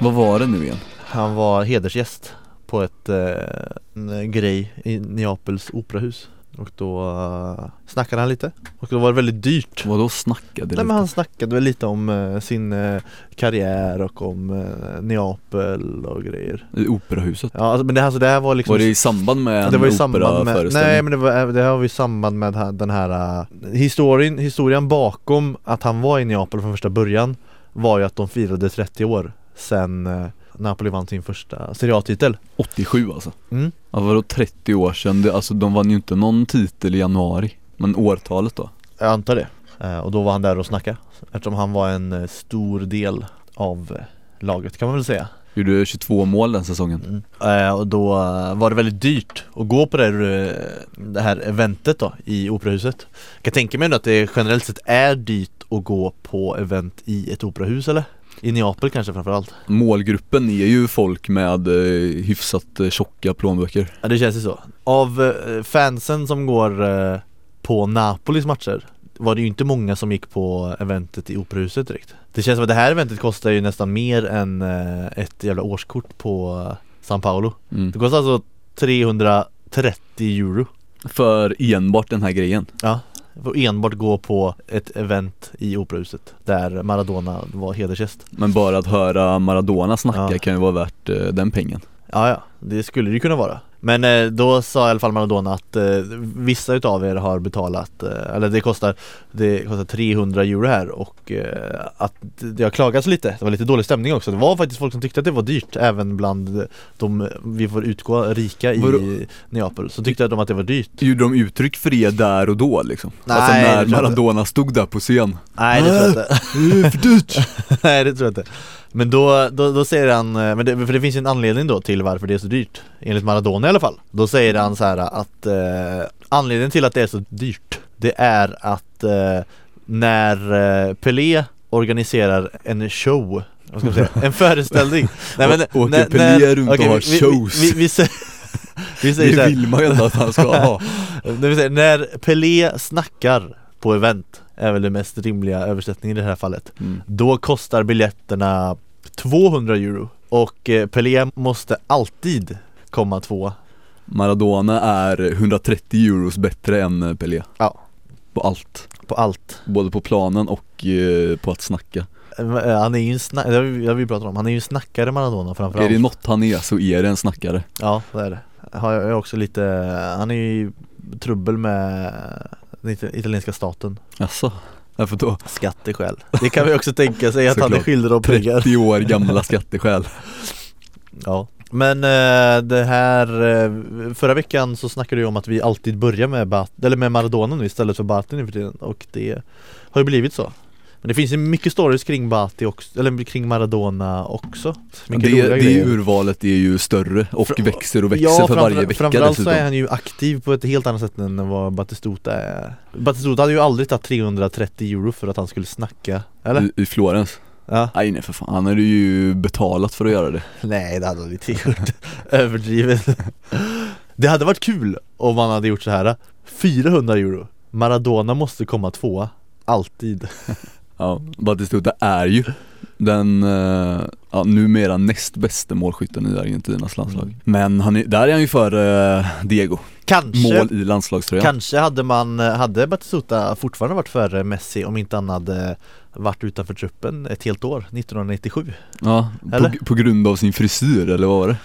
Vad var det nu igen? Han var hedersgäst på ett eh, en grej i Neapels operahus och då uh, snackade han lite och då var det väldigt dyrt Vadå snackade Nej lite? men han snackade väl lite om eh, sin eh, karriär och om eh, Neapel och grejer I operahuset? Ja alltså, men det, alltså, det här var liksom Var det i samband med en det var i samband med, nej men det, var, det här var i samband med den här uh, historien, historien bakom att han var i Neapel från första början var ju att de firade 30 år sen uh, Napoli vann sin första Serie A-titel 87 alltså? mm. Ja, vadå 30 år sedan? Det, alltså de vann ju inte någon titel i januari Men årtalet då? Jag antar det Eh, Och då var han där och snackade Eftersom han var en eh, stor del av eh, laget kan man väl säga Gjorde 22 mål den säsongen Eh, Och då eh, var det väldigt dyrt att gå på det här, eh, det här eventet då i operahuset Jag kan tänka mig att det generellt sett är dyrt att gå på event i ett operahus eller? I Neapel kanske framförallt. Målgruppen är ju folk med eh, hyfsat eh, tjocka plånböcker. Ja det känns ju så. Av eh, fansen som går eh, på Napolis matcher var det ju inte många som gick på eventet i operahuset direkt. Det känns som att det här eventet kostar ju nästan mer än eh, ett jävla årskort på eh, San Paolo. Mm. Det kostar alltså 330 euro. För enbart den här grejen. Ja Att enbart gå på ett event i operahuset Där Maradona var hedersgäst. Men bara att höra Maradona snacka Ja. kan ju vara värt eh, den pengen. Ja, ja, det skulle det ju kunna vara Men eh, då sa i alla fall Maradona att eh, vissa utav er har betalat, eh, eller det kostar, det kostar 300 euro här och att det har klagats lite, det var lite dålig stämning också Det var faktiskt folk som tyckte att det var dyrt även bland de, vi får utgå, rika i Vadå? Neapel Så tyckte de att det var dyrt Gjorde de uttryck för det där och då liksom? Nej, alltså när. Maradona stod där på scen Nej det tror jag inte Det är för dyrt! Nej det tror jag inte Men då, då, då säger han, eh, men det, för det finns ju en anledning då till varför det är så dyrt Enligt Maradona i alla fall. Då säger han så här att eh, anledningen till att det är så dyrt Det är att eh, när eh, Pelé organiserar en show vad ska man säga, en föreställning. Nej, Å- åker Pelé runt och okej, har shows. Vi, vi, vi, vi säger Det vill man ju ändå att han ska ha. Det vill säga, när Pelé snackar på event är väl den mest rimliga översättningen i det här fallet. Mm. Då kostar biljetterna 200 euro och eh, Pelé måste alltid komma tvåa Maradona är 130 euros bättre än eh, Pelé. Ja. På allt. På allt. Både på planen och eh, på att snacka. Han är ju en snack, det har vi, pratat om, han är ju en snackare Maradona framförallt. Är det något han är så är det en snackare. Ja det är det. Har jag också lite, han är ju trubbel med den it- italienska staten. Jaså? Varför då? Skatteskäl. Det kan vi också tänka sig att han är skyldig dem pengar. 30 år gamla skatteskäl. Ja Men eh, det här eh, Förra veckan så snackade du om att vi alltid börjar med, Bat- eller med Maradona nu istället för Bati nu för tiden och det har ju blivit så Men det finns ju mycket stories kring Bati också, eller kring Maradona också. Mycket det, det grejer. urvalet är ju större och Fra- växer och växer Ja, för varje vecka framförallt så dessutom. är han ju aktiv på ett helt annat sätt än vad Batistuta är. Batistuta hade ju aldrig tagit 330 euro för att han skulle snacka, eller? I, I Florens. Ja. Nej nej för fan, han hade ju betalat för att göra det. Nej det hade han inte gjort. Överdrivet. Det hade varit kul om man hade gjort så här. 400 euro. Maradona måste komma tvåa. Alltid Ja, Batistuta är ju den uh, ja, numera näst bästa målskytten i Argentinas landslag. Mm. Men han är, där är han ju före eh, Diego, Kanske mål i landslagströjan. Kanske hade man, hade Batistuta fortfarande varit före Messi om inte han hade varit utanför truppen ett helt år 1997 Ja, på, på grund av sin frisyr eller vad var det?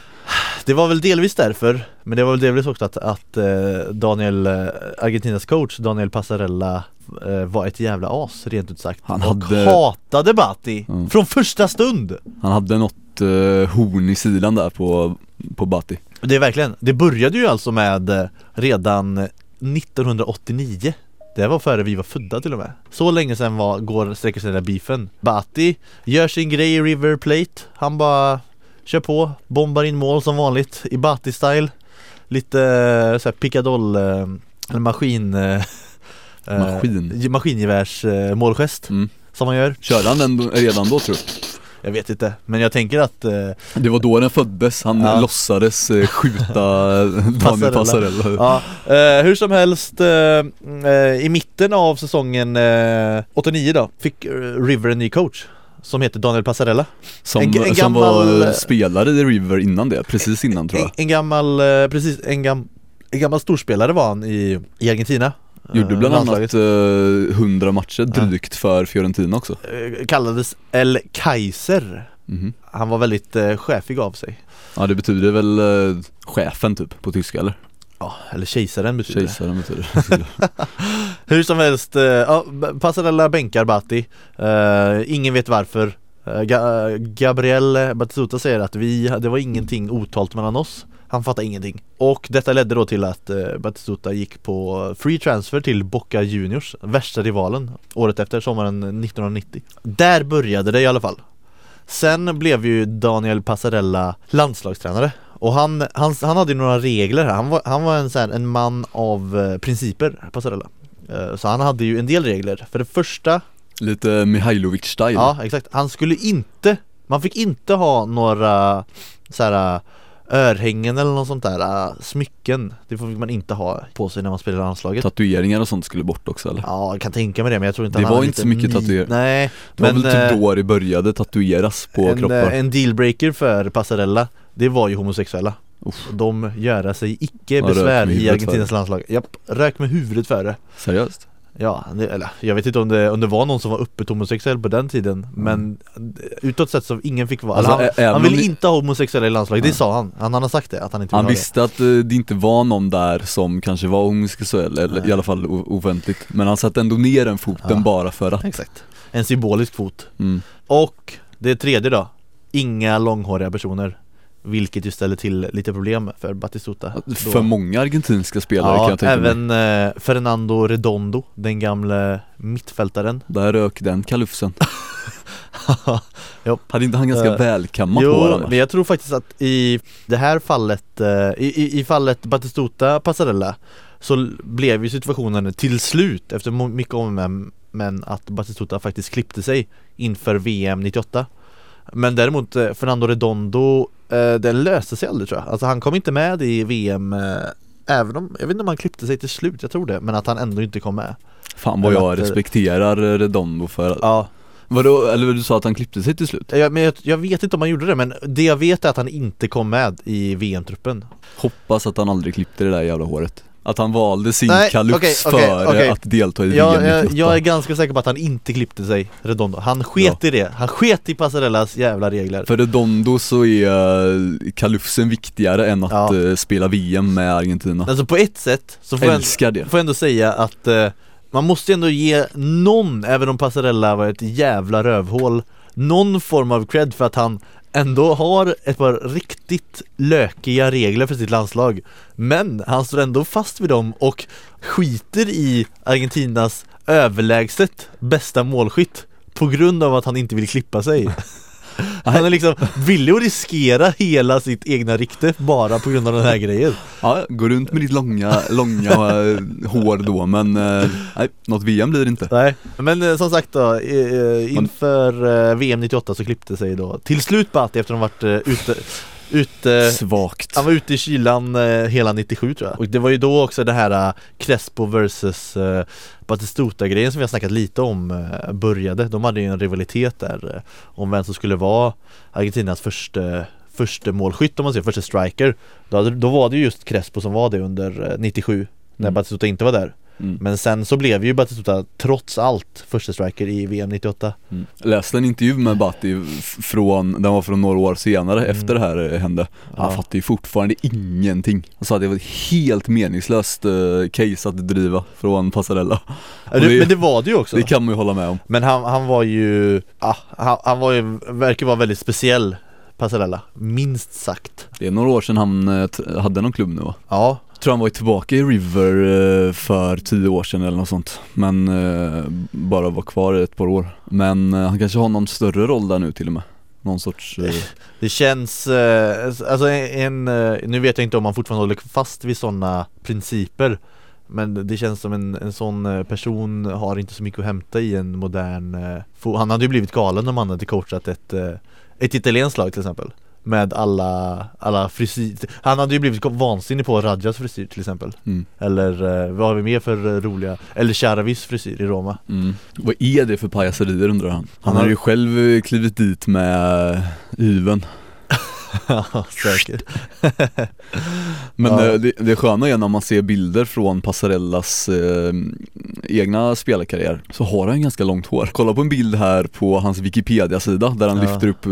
Det var väl delvis därför Men det var väl delvis också att, att eh, Daniel, eh, Argentinas coach Daniel Passarella eh, var ett jävla as rent ut sagt Han och hade- hatade Bati Mm. från första stund. Han hade något uh, horn i sidan där på, på Bati. Det är verkligen, det började ju alltså med eh, redan 1989 Det var före vi var födda till och med. Så länge sedan var, går, sträcker sig den där beefen. Bati gör sin grej i River Plate. Han bara kör på, bombar in mål som vanligt i Bati-style Lite eh, såhär pickadoll, eh, eller maskin eh, Maskin. Maskingevärs målgest mm. som man gör Körde han den redan då tror du? Jag vet inte, men jag tänker att eh, Det var då den föddes, han Ja. låtsades eh, skjuta Daniel Passarella. Ja, eh, hur som helst I mitten av säsongen eh, 89 då Fick River en ny coach som heter Daniel Passarella Som, En- en som gammal- var spelare i River innan det, precis innan tror en, jag en gammal, eh, precis, en, gam, en gammal storspelare var han i, i Argentina Gjorde Eh, bland landslaget. annat eh, 100 matcher drygt för Fiorentina också Eh, Kallades El Kaiser Mhm. Han var väldigt eh, chefig av sig Ja det betyder väl eh, chefen typ på tyska eller? Ja, eller kejsaren betyder Kejsaren betyder det. Hur som helst, eh, ja, Passarella bänkar Batti. Eh, Ingen vet varför. Eh, Ga- Gabriel Batistuta säger att vi, det var ingenting otalt mellan oss. Han fattar ingenting. Och detta ledde då till att eh, Batistuta gick på free transfer till Boca Juniors Värsta rivalen Året efter, sommaren 1990 Där började det i alla fall. Sen blev ju Daniel Passarella landslagstränare och han, han, han hade ju några regler här, han var, han var en, så här, en man av eh, principer, Passarella Eh, Så han hade ju en del regler. För det första, Lite Mihailovic-style ja exakt, han skulle inte, man fick inte ha några så här örhängen eller något sånt där, äh, smycken. Det fick man inte ha på sig när man spelar i landslaget. Tatueringar och sånt skulle bort också eller? Ja, jag kan tänka mig det men jag tror inte Det han var inte så mycket ny- tatuer- Nej, Det var men väl typ eh, då det började tatueras på en, kroppar eh, en dealbreaker för Passarella, det var ju homosexuella. Uff. De göra sig icke rök besvär i Argentinas landslag. Japp, rök med huvudet före. Seriöst? Ja, det, eller jag vet inte om det, om det var någon som var öppet homosexuell på den tiden Men utåt sett så ingen fick vara, Alltså, han, han om ville ni- inte ha homosexuella i landslaget, det sa han, han, han har sagt det, att han inte Han ha visste att eh, det inte var någon där som kanske var homosexuell, eller Nej. i alla fall offentligt Men han satte ändå ner den foten Ja. bara för att det Exakt En symbolisk fot mm. Och det tredje då, inga långhåriga personer Vilket ju ställer till lite problem för Batistuta. För många argentinska spelare kan Ja, jag tänka mig även eh, Fernando Redondo, den gamle mittfältaren Där rök den kalufsen. Hade inte han ganska Eh, välkammat hår Jo, annars? men jag tror faktiskt att i det här fallet, eh, i, i, i fallet Batistuta Passarella Så blev ju situationen till slut, efter mycket om men att Batistuta faktiskt klippte sig inför VM 98 Men däremot eh, Fernando Redondo, eh, den löste sig aldrig tror jag. Alltså han kom inte med i VM eh, Även om, jag vet inte om han klippte sig till slut, jag tror det, men att han ändå inte kom med. Fan vad jag att, respekterar Redondo för att, Ja, vadå, eller du sa att han klippte sig till slut? jag, men jag, jag vet inte om han gjorde det, men det jag vet är att han inte kom med i VM-truppen Hoppas att han aldrig klippte det där jävla håret Att han valde sin Nej, kalufs okej, före okej. att delta i VM Jag, jag, 98 jag är ganska säker på att han inte klippte sig, Redondo. Han sket i det. Han sket i Passarellas jävla regler. För Redondo så är eh, kalufsen viktigare än att Ja. eh, spela VM med Argentina Alltså på ett sätt så får jag, Älskar det får jag ändå säga att eh, man måste ändå ge någon, även om Passarella var ett jävla rövhål, någon form av cred för att han ändå har ett par riktigt lökiga regler för sitt landslag. Men han står ändå fast vid dem och skiter i Argentinas överlägset bästa målskytt på grund av att han inte vill klippa sig. Han är liksom villig att riskera hela sitt egna rikte bara på grund av den här grejen. Ja, gå runt med ditt långa, långa eh, hår då men eh, nej, något VM blir det inte. Nej, men eh, som sagt då, inför VM 98 så klippte sig då till slut Batti efter att de varit ute, ute Svagt. Han var ute i kylan eh, hela 97 tror jag. Och det var ju då också det här uh, Crespo vs uh, Batistuta-grejen som vi har snackat lite om eh, började. De hade ju en rivalitet där eh, om vem som skulle vara Argentinas första första målskytt om man säger, första striker. Då, då var det ju just Crespo som var det under eh, 97 När Mm. Batistuta inte var där mm. Men sen så blev ju Batistuta trots allt första striker i VM 98 Mm. Läste en intervju med Batti från, den var från några år senare Mm. efter det här eh, hände Han Ja. fattar ju fortfarande ingenting Han sa att det var ett helt meningslöst eh, case att driva från Passarella det, det- Men det var det ju också Det kan man ju hålla med om Men han, han var ju, ah, han, han var ju, verkar vara väldigt speciell Passarella, minst sagt Det är några år sedan han eh, hade någon klubb nu va? Ja, tror han var tillbaka i River eh, för tio år sedan eller något sånt. Men eh, bara var kvar i ett par år. Men eh, han kanske har någon större roll där nu till och med. Någon sorts det känns, alltså en, nu vet jag inte om han fortfarande håller fast vid sådana principer Men det känns som en, en sån person har inte så mycket att hämta i en modern Han hade ju blivit galen om han hade coachat ett, ett italienskt lag till exempel. Med alla, alla frisyr Han hade ju blivit vansinnig på Radjas frisyr till exempel Mm. Eller eh, vad har vi mer för eh, roliga Eller Charavis frisyr i Roma Mm. Vad är det för pajaserier undrar han? Han Han har ju själv eh, klivit dit med yven Ja säkert Men Ja. eh, det, det sköna är när man ser bilder från Passarellas eh, egna spelarkarriär så har han ganska långt hår. Kolla på en bild här på hans Wikipedia-sida där han Ja. lyfter upp eh,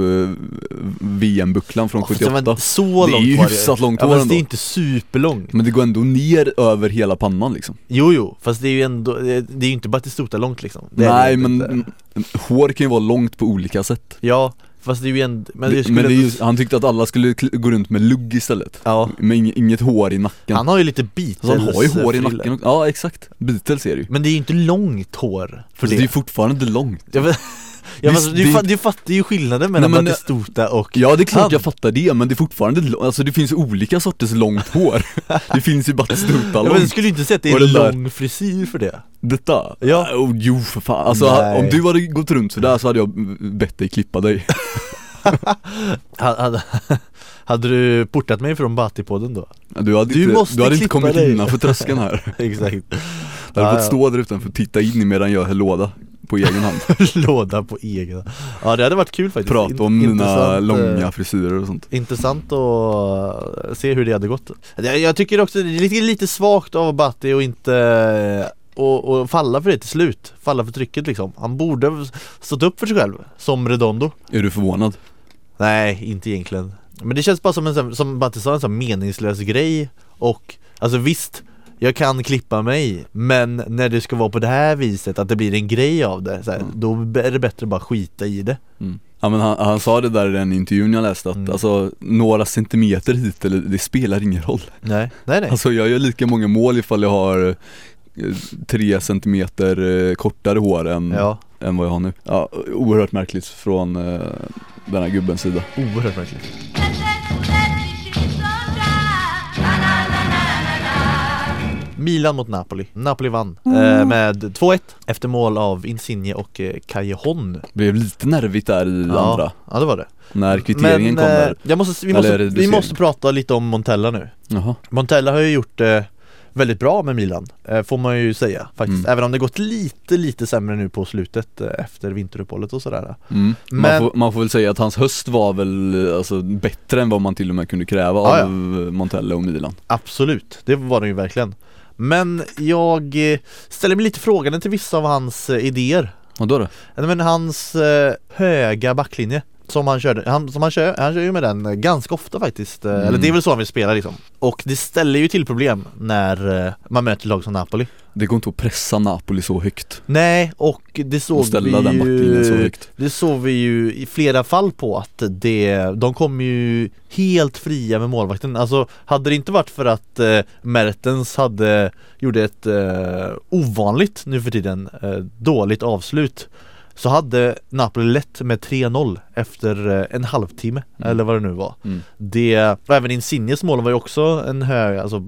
VM-bucklan från Fast det var 78 Så Det är långt ju hyfsat långt ja, hår fast ändå. det är inte superlångt Men det går ändå ner över hela pannan liksom Jo jo, fast det är ju ändå, det är ju inte Batistuta långt liksom det Nej men inte. hår kan ju vara långt på olika sätt Ja, fast det är ju ändå, men det skulle men det är ändå- ju, han tyckte att alla skulle gå runt med lugg istället. Ja, Med ing, inget hår i nacken. Han har ju lite Så han har ju hår i nacken också. Ja exakt, Beatles är det ju. Men det är ju inte långt hår för det är det. ju fortfarande långt Ja, men du, det- fa- du fattar ju skillnaden mellan Nej, Batistuta och Ja det är klart Han. jag fattar det, men det är fortfarande, alltså det finns olika sorters långt hår Det finns ju Batistuta Ja, men du långt skulle inte säga att det är där- lång frisyr för det Detta? Ja. Oh, jo för fan, alltså Nej. om du hade gått runt sådär så hade jag bett dig klippa dig Ha- hade, hade du portat mig från Batipodden då? Du hade Du inte, måste du hade inte kommit dig. innanför tröskeln här Exakt Du hade Ja, fått stå där utanför och titta in i medan jag höll låda på egen hand. Låda på egen Ja det hade varit kul faktiskt. Prata om In- mina eh, långa frisyrer och sånt. Intressant att eh, se hur det hade gått. Jag, tycker också det är lite, lite svagt av Batti att inte eh, och, och falla för det till slut, falla för trycket liksom. Han borde ha stått upp för sig själv, som Redondo. Är du förvånad? Nej, inte egentligen. Men det känns bara som en sån- som Batti sa, en sån meningslös grej. Och, alltså visst jag kan klippa mig, men när det ska vara på det här viset, att det blir en grej av det, så här, Mm. då är det bättre att bara skita i det. Mm. Ja men han, han sa det där i den intervjun jag läste att Mm. alltså några centimeter hit eller det spelar ingen roll. Nej, nej nej. Alltså jag gör lika många mål ifall jag har eh, tre centimeter eh, kortare hår än, Ja, än vad jag har nu. Ja, oerhört märkligt från eh, den här gubbens sida. Oerhört märkligt Milan mot Napoli. Napoli vann eh, med 2-1 efter mål av Insigne och eh, Callejon. Blev lite nervigt där i Ja, andra ja det var det. När kvitteringen kom eh, där jag måste, vi, måste, vi måste prata lite om Montella nu. Jaha, Montella har ju gjort det väldigt bra med Milan, eh, får man ju säga faktiskt. Mm. Även om det gått lite, lite sämre nu på slutet eh, efter vinteruppehållet och sådär. mm. Men- man, får, man får väl säga att hans höst var väl eh, alltså, bättre än vad man till och med kunde kräva Ja, ja. av Montella och Milan Absolut, det var det ju verkligen. Men jag eh, ställer mig lite frågande till vissa av hans eh, idéer. Vadå då? Nej, Men hans eh, höga backlinje som han körde, han, som han kör, han kör ju med den eh, ganska ofta faktiskt, Mm. eller det är väl så han vill spela liksom. Och det ställer ju till problem när eh, man möter lag som Napoli. Det går inte att pressa Napoli så högt Nej, och det såg och ställa vi den backlinjen så ju högt Det såg vi ju i flera fall på att det, de kom ju helt fria med målvakten Alltså hade det inte varit för att eh, Mertens hade, gjorde ett eh, ovanligt nu för tiden, eh, dåligt avslut Så hade Napoli lätt med 3-0 efter eh, en halvtimme Mm. eller vad det nu var mm. det, och även Insignes mål var ju också en hög, alltså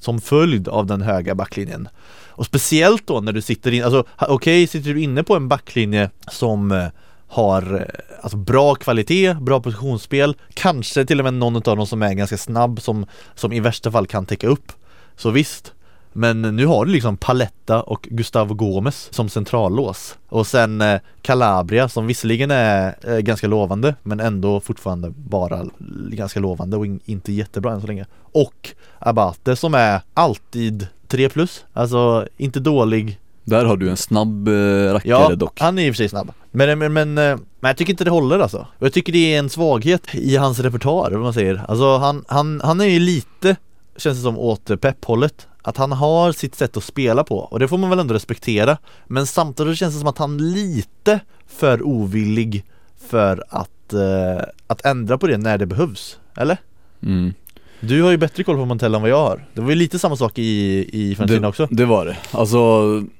som följd av den höga backlinjen Och speciellt då när du sitter in, alltså okej sitter du inne på en backlinje som eh, har eh, alltså bra kvalitet, bra positionsspel, kanske till och med någon av dem som är ganska snabb som, som i värsta fall kan täcka upp Så visst men nu har du liksom Paletta och Gustavo Gomes som centrallås. Och sen eh, Calabria som visserligen är eh, ganska lovande men ändå fortfarande bara ganska lovande och in, inte jättebra än så länge. Och Abate som är alltid 3 plus, alltså inte dålig. Där har du en snabb eh, rackare Ja, dock. han är i och för sig snabb. Men, men, men, men jag tycker inte det håller alltså. Och Jag tycker det är en svaghet i hans repertoar, vad man säger. Alltså han, han, han är ju lite, känns det som, åt Pep-hållet att han har sitt sätt att spela på och det får man väl ändå respektera Men samtidigt känns det som att han lite för ovillig för att, eh, att ändra på det när det behövs, eller? mm. Du har ju bättre koll på Montella än vad jag har. Det var ju lite samma sak i, i Fiorentina också. det var det, alltså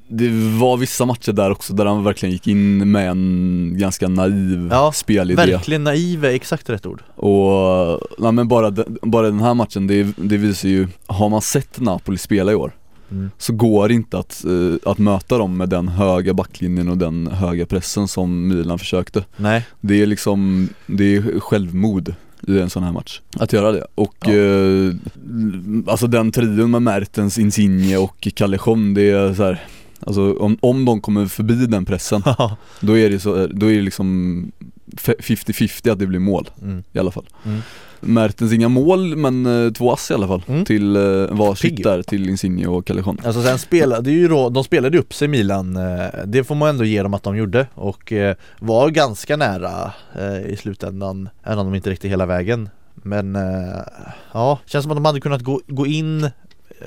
det var vissa matcher där också där han verkligen gick in med en ganska naiv Ja, spelidé. Verkligen naiv är exakt rätt ord. Och, nej men bara, den- bara den här matchen, det, det visar ju, har man sett Napoli spela i år mm. så går det inte att, eh, att möta dem med den höga backlinjen och den höga pressen som Milan försökte. Nej. Det är liksom, det är självmod i en sån här match. Att göra det. Och Ja. eh, alltså den trion med Mertens, Insigne och Callejon, det är så här. Alltså om, om de kommer förbi den pressen, då är det så, då är det liksom 50-50 att det blir mål mm. i alla fall. Mm. Mertens inga mål men eh, två ass i alla fall Mm. till eh, varsitt där till Insigne och Callejon. Alltså sen spelade ju då, de spelade upp sig Milan, eh, det får man ändå ge dem att de gjorde och eh, var ganska nära i slutändan, även om de inte räckte hela vägen. Men ja, känns som att de hade kunnat gå, gå in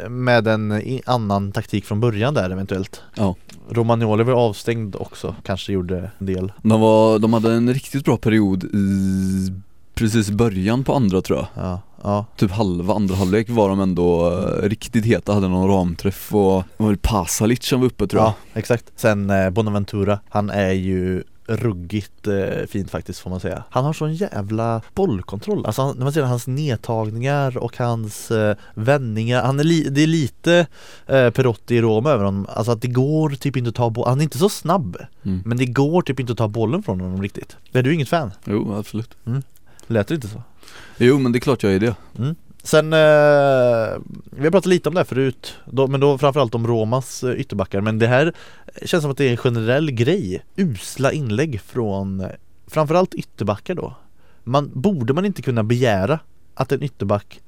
med en annan taktik från början där eventuellt. Ja. Romagnoli var avstängd också, kanske gjorde en del. De, var, de hade en riktigt bra period i precis början på andra tror jag. Ja, ja. Typ halva andra halvlek var de ändå eh, riktigt heta, hade någon ramträff och var det Pasalic som var uppe tror jag. Ja, exakt. Sen eh, Bonaventura, han är ju ruggigt eh, fint faktiskt får man säga. Han har sån jävla bollkontroll. Alltså han, när man ser hans nedtagningar och hans eh, vändningar. Han är li, det är lite eh, Perotti i Roma över honom. Alltså att det går typ inte att ta bollen. Han är inte så snabb. Mm. Men det går typ inte att ta bollen från honom riktigt. Är du inget fan? Jo absolut. Lät det inte så? Jo men det är klart jag är det. Sen, eh, vi har pratat lite om det här förut, då, men då framförallt om Romas eh, ytterbackar Men det här känns som att det är en generell grej. Usla inlägg från eh, framförallt ytterbackar då. Man, Borde man inte kunna begära att en ytterback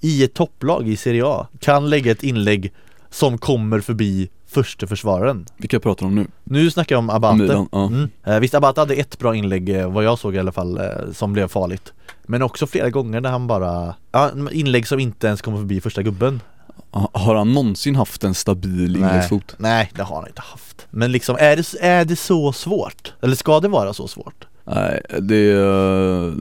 i ett topplag i Serie A kan lägga ett inlägg som kommer förbi första försvararen Vilka pratar om nu? Nu snackar jag om Abate Milan, ja. Mm. Eh, visst, Abate hade ett bra inlägg eh, vad jag såg i alla fall eh, som blev farligt Men också flera gånger där han bara, ja, inlägg som inte ens kommer förbi första gubben Ha- Har han någonsin haft en stabil inläggsfot? Nej, det har han inte haft Men liksom, är det, är det så svårt? Eller ska det vara så svårt? Nej, det är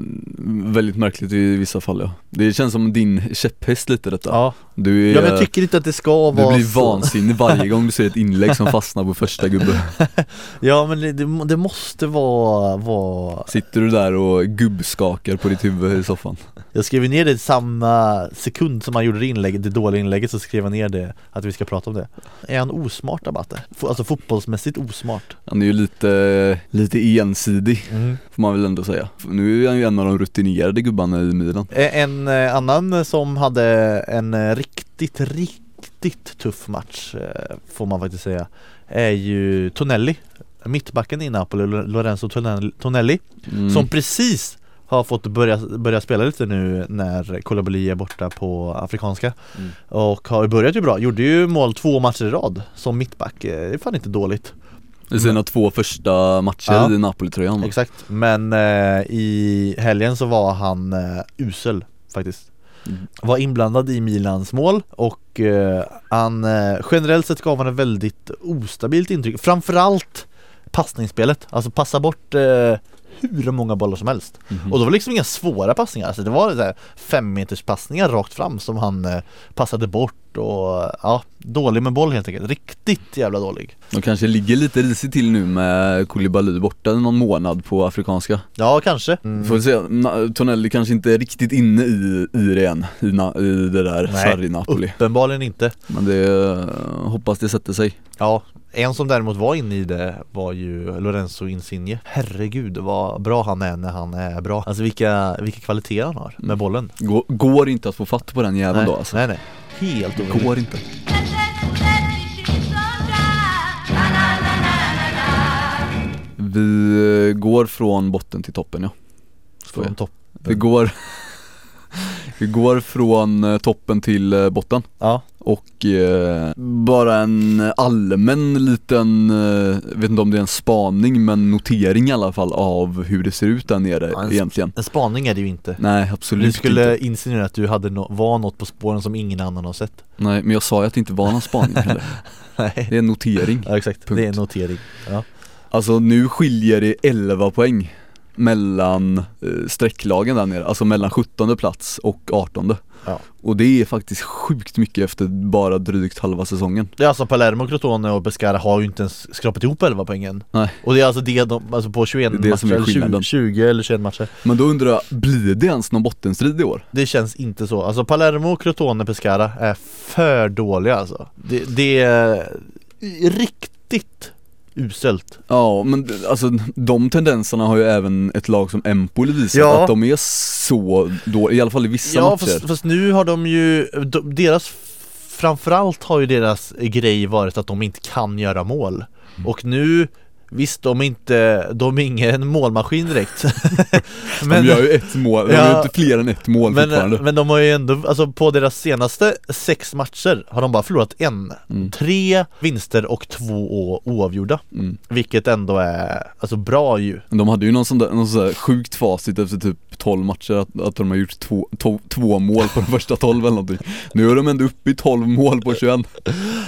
väldigt märkligt i vissa fall ja. Det känns som din käpphäst lite detta. Ja, Du, är, ja men jag tycker inte att det ska du vara blir så vansinnig varje gång du ser ett inlägg som fastnar på första gubben. Ja men det, det, måste vara, vara Sitter du där och gubbskakar på ditt huvud i soffan? Jag skrev ner det samma sekund som han gjorde det inlägget, det dåliga inlägget så skrev jag ner det Att vi ska prata om det Är han osmart Abate? Alltså fotbollsmässigt osmart Han är ju lite, lite ensidig mm. får man väl ändå säga. Nu är han ju en av de rutinerade gubbarna i Milan. En eh, annan som hade en eh, riktigt, riktigt tuff match eh, Får man faktiskt säga Är ju Tonelli Mittbacken i Napoli, Lo- Lorenzo Tonelli, Mm. Som precis har fått börja, börja spela lite nu när Koulibaly är borta på Afrikanska Mm. Och har börjat ju bra, gjorde ju mål två matcher i rad som mittback, Eh, det är fan inte dåligt I sina två första matcher Ja. i Napoli-tröjan? Exakt, men eh, i helgen så var han eh, usel faktiskt. Var inblandad i Milans mål och eh, han eh, generellt sett gav han ett väldigt ostabilt intryck. Framförallt passningsspelet, alltså passa bort eh, hur många bollar som helst. Mhm. Och då var det liksom inga svåra passningar, alltså det var så här fem meters passningar rakt fram som han eh, passade bort och ja, dålig med boll helt enkelt, riktigt jävla dålig. De kanske ligger lite risigt till nu med Koulibaly borta någon månad på afrikanska. Ja kanske. Mm. Får vi se, Tonelli kanske inte är riktigt inne i, i det än, i, na, i det där Sarri-Napoli. Uppenbarligen inte. Men det, hoppas det sätter sig. Ja, en som däremot var inne i det var ju Lorenzo Insigne. Herregud vad bra han är när han är bra. Alltså vilka, vilka kvaliteter han har med bollen. Går, går inte att få fatt på den jäveln då alltså. nej nej, helt omöjligt. Går inte. Vi eh, går från botten till toppen ja. Från topp Vi går Vi går från eh, toppen till eh, botten. Ja, och eh, bara en allmän liten, eh, vet inte om det är en spaning men notering i alla fall av hur det ser ut där nere Ja, en- egentligen. en spaning är det ju inte. Nej absolut Du skulle inte. insinuera att du hade no- var något på spåren som ingen annan har sett. Nej men jag sa ju att det inte var någon spaning heller. Nej. Det är en notering. Ja exakt, Punkt. det är en notering. Ja. Alltså nu skiljer det 11 poäng mellan eh, strecklagen där nere, alltså mellan 17 plats och 18 Ja. Och det är faktiskt sjukt mycket efter bara drygt halva säsongen Det är alltså Palermo, Crotone och Pescara har ju inte ens skrapat ihop 11 poängen Nej. Och det är alltså det de, alltså på 21 Det det matcher, eller 20, skillnaden. 20 eller 21 matcher Men då undrar jag, blir det ens någon bottenstrid i år? Det känns inte så, alltså Palermo, Crotone, Pescara är för dåliga alltså Det, det är riktigt uselt Ja men alltså de tendenserna har ju även ett lag som Empoli visat Ja. att de är så dåliga, i alla fall i vissa Ja matcher fast, fast nu har de ju, de, deras Framförallt har ju deras grej varit att de inte kan göra mål Mm. Och nu Visst, de är inte, de är ingen målmaskin direkt. De gör ju ett mål, de Ja. gör inte fler än ett mål fortfarande. men, men de har ju ändå, alltså på deras senaste sex matcher har de bara förlorat en. Mm. Tre vinster och två oavgjorda. Mm. Vilket ändå är, alltså bra ju. De hade ju någon sån där, någon sån där sjukt facit efter typ 12 matcher att, att de har gjort två, to, två mål på de första 12 eller någonting. Nu är de ändå uppe i 12 mål på 21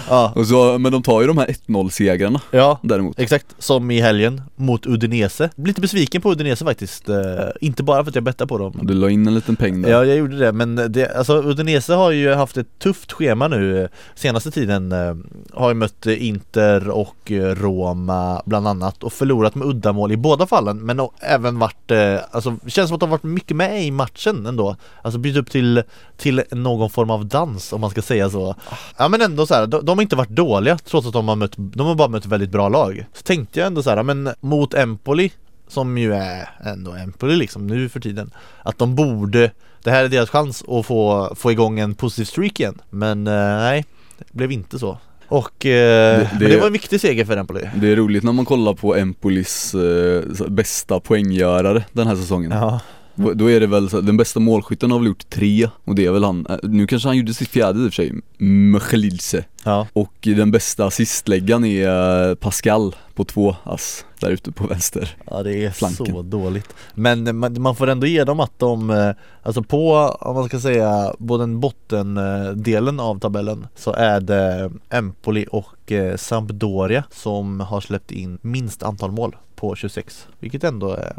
Ja, och så, Men de tar ju de här 1-0 segrarna ja däremot. Exakt, som i helgen mot Udinese. Lite besviken på Udinese faktiskt eh, Inte bara för att jag bettade på dem. Du la in en liten peng där. Ja jag gjorde det men det, alltså Udinese har ju haft ett tufft schema nu Senaste tiden eh, Har ju mött eh, Inter och eh, Roma bland annat och förlorat med uddamål i båda fallen men även varit eh, Alltså känns som att de varit mycket med i matchen ändå. Alltså bytt upp till, till någon form av dans om man ska säga så. Ja men ändå så här, de, de har inte varit dåliga trots att de har mött, de har bara mött väldigt bra lag. Så tänkte jag ändå så här, men mot Empoli som ju är ändå Empoli liksom nu för tiden Att de borde, det här är deras chans att få, få igång en positiv streak igen. Men eh, nej, det blev inte så. Och eh, Det- det- det var en viktig seger för Empoli. Det är roligt när man kollar på Empolis eh, bästa poänggörare den här säsongen. Ja, Då är det väl så, den bästa målskytten har väl gjort tre och det är väl han, eh, nu kanske han gjorde sitt fjärde i och för sig, Mchelilse ja, Och den bästa assistläggaren är eh, Pascal på två ass där ute på vänster. Ja det är Flanken. så dåligt. Men man, man får ändå ge dem att de, eh, alltså på, om man ska säga, på den bottendelen av tabellen Så är det Empoli och eh, Sampdoria som har släppt in minst antal mål på 26 Vilket ändå är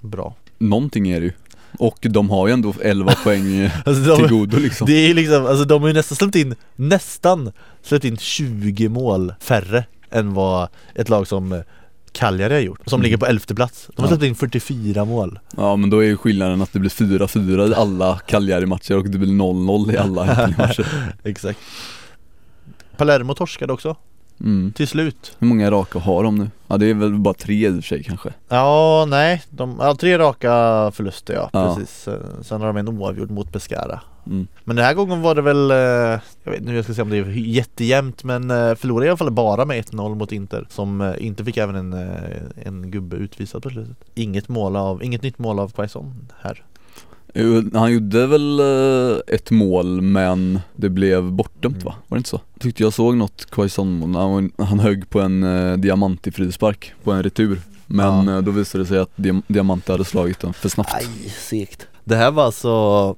bra Någonting är det ju. Och de har ju ändå 11 poäng eh, Alltså till de, godo liksom. det är liksom, alltså de har ju nästan släppt in, nästan släppt in 20 mål färre än vad ett lag som Cagliari har gjort, som Mm. ligger på elfte plats. De har Ja. släppt in 44 mål. Ja men då är ju skillnaden att det blir 4-4 i alla Cagliari-matcher och det blir 0-0 i alla Empoli-matcher Exakt. Palermo torskade också, mm. till slut Hur många raka har de nu? Ja det är väl bara tre i och för sig kanske Ja, nej, de har tre raka förluster ja, Ja. precis Eh, Sen har de en oavgjord mot Pescara mm. Men den här gången var det väl, eh, jag vet inte hur jag ska säga om det är jättejämnt men eh, förlorade i alla fall bara med 1-0 mot Inter Som inte fick även en, en gubbe utvisad på slutet Inget mål av, inget nytt mål av Quaison här Han gjorde väl eh, ett mål men det blev bortdömt va? Var det inte så? Tyckte jag såg något Quaison, han, han högg på en uh, Diamanti frispark på en retur Men Ja. eh, då visade det sig att Diamanti hade slagit den för snabbt Aj, segt Det här var alltså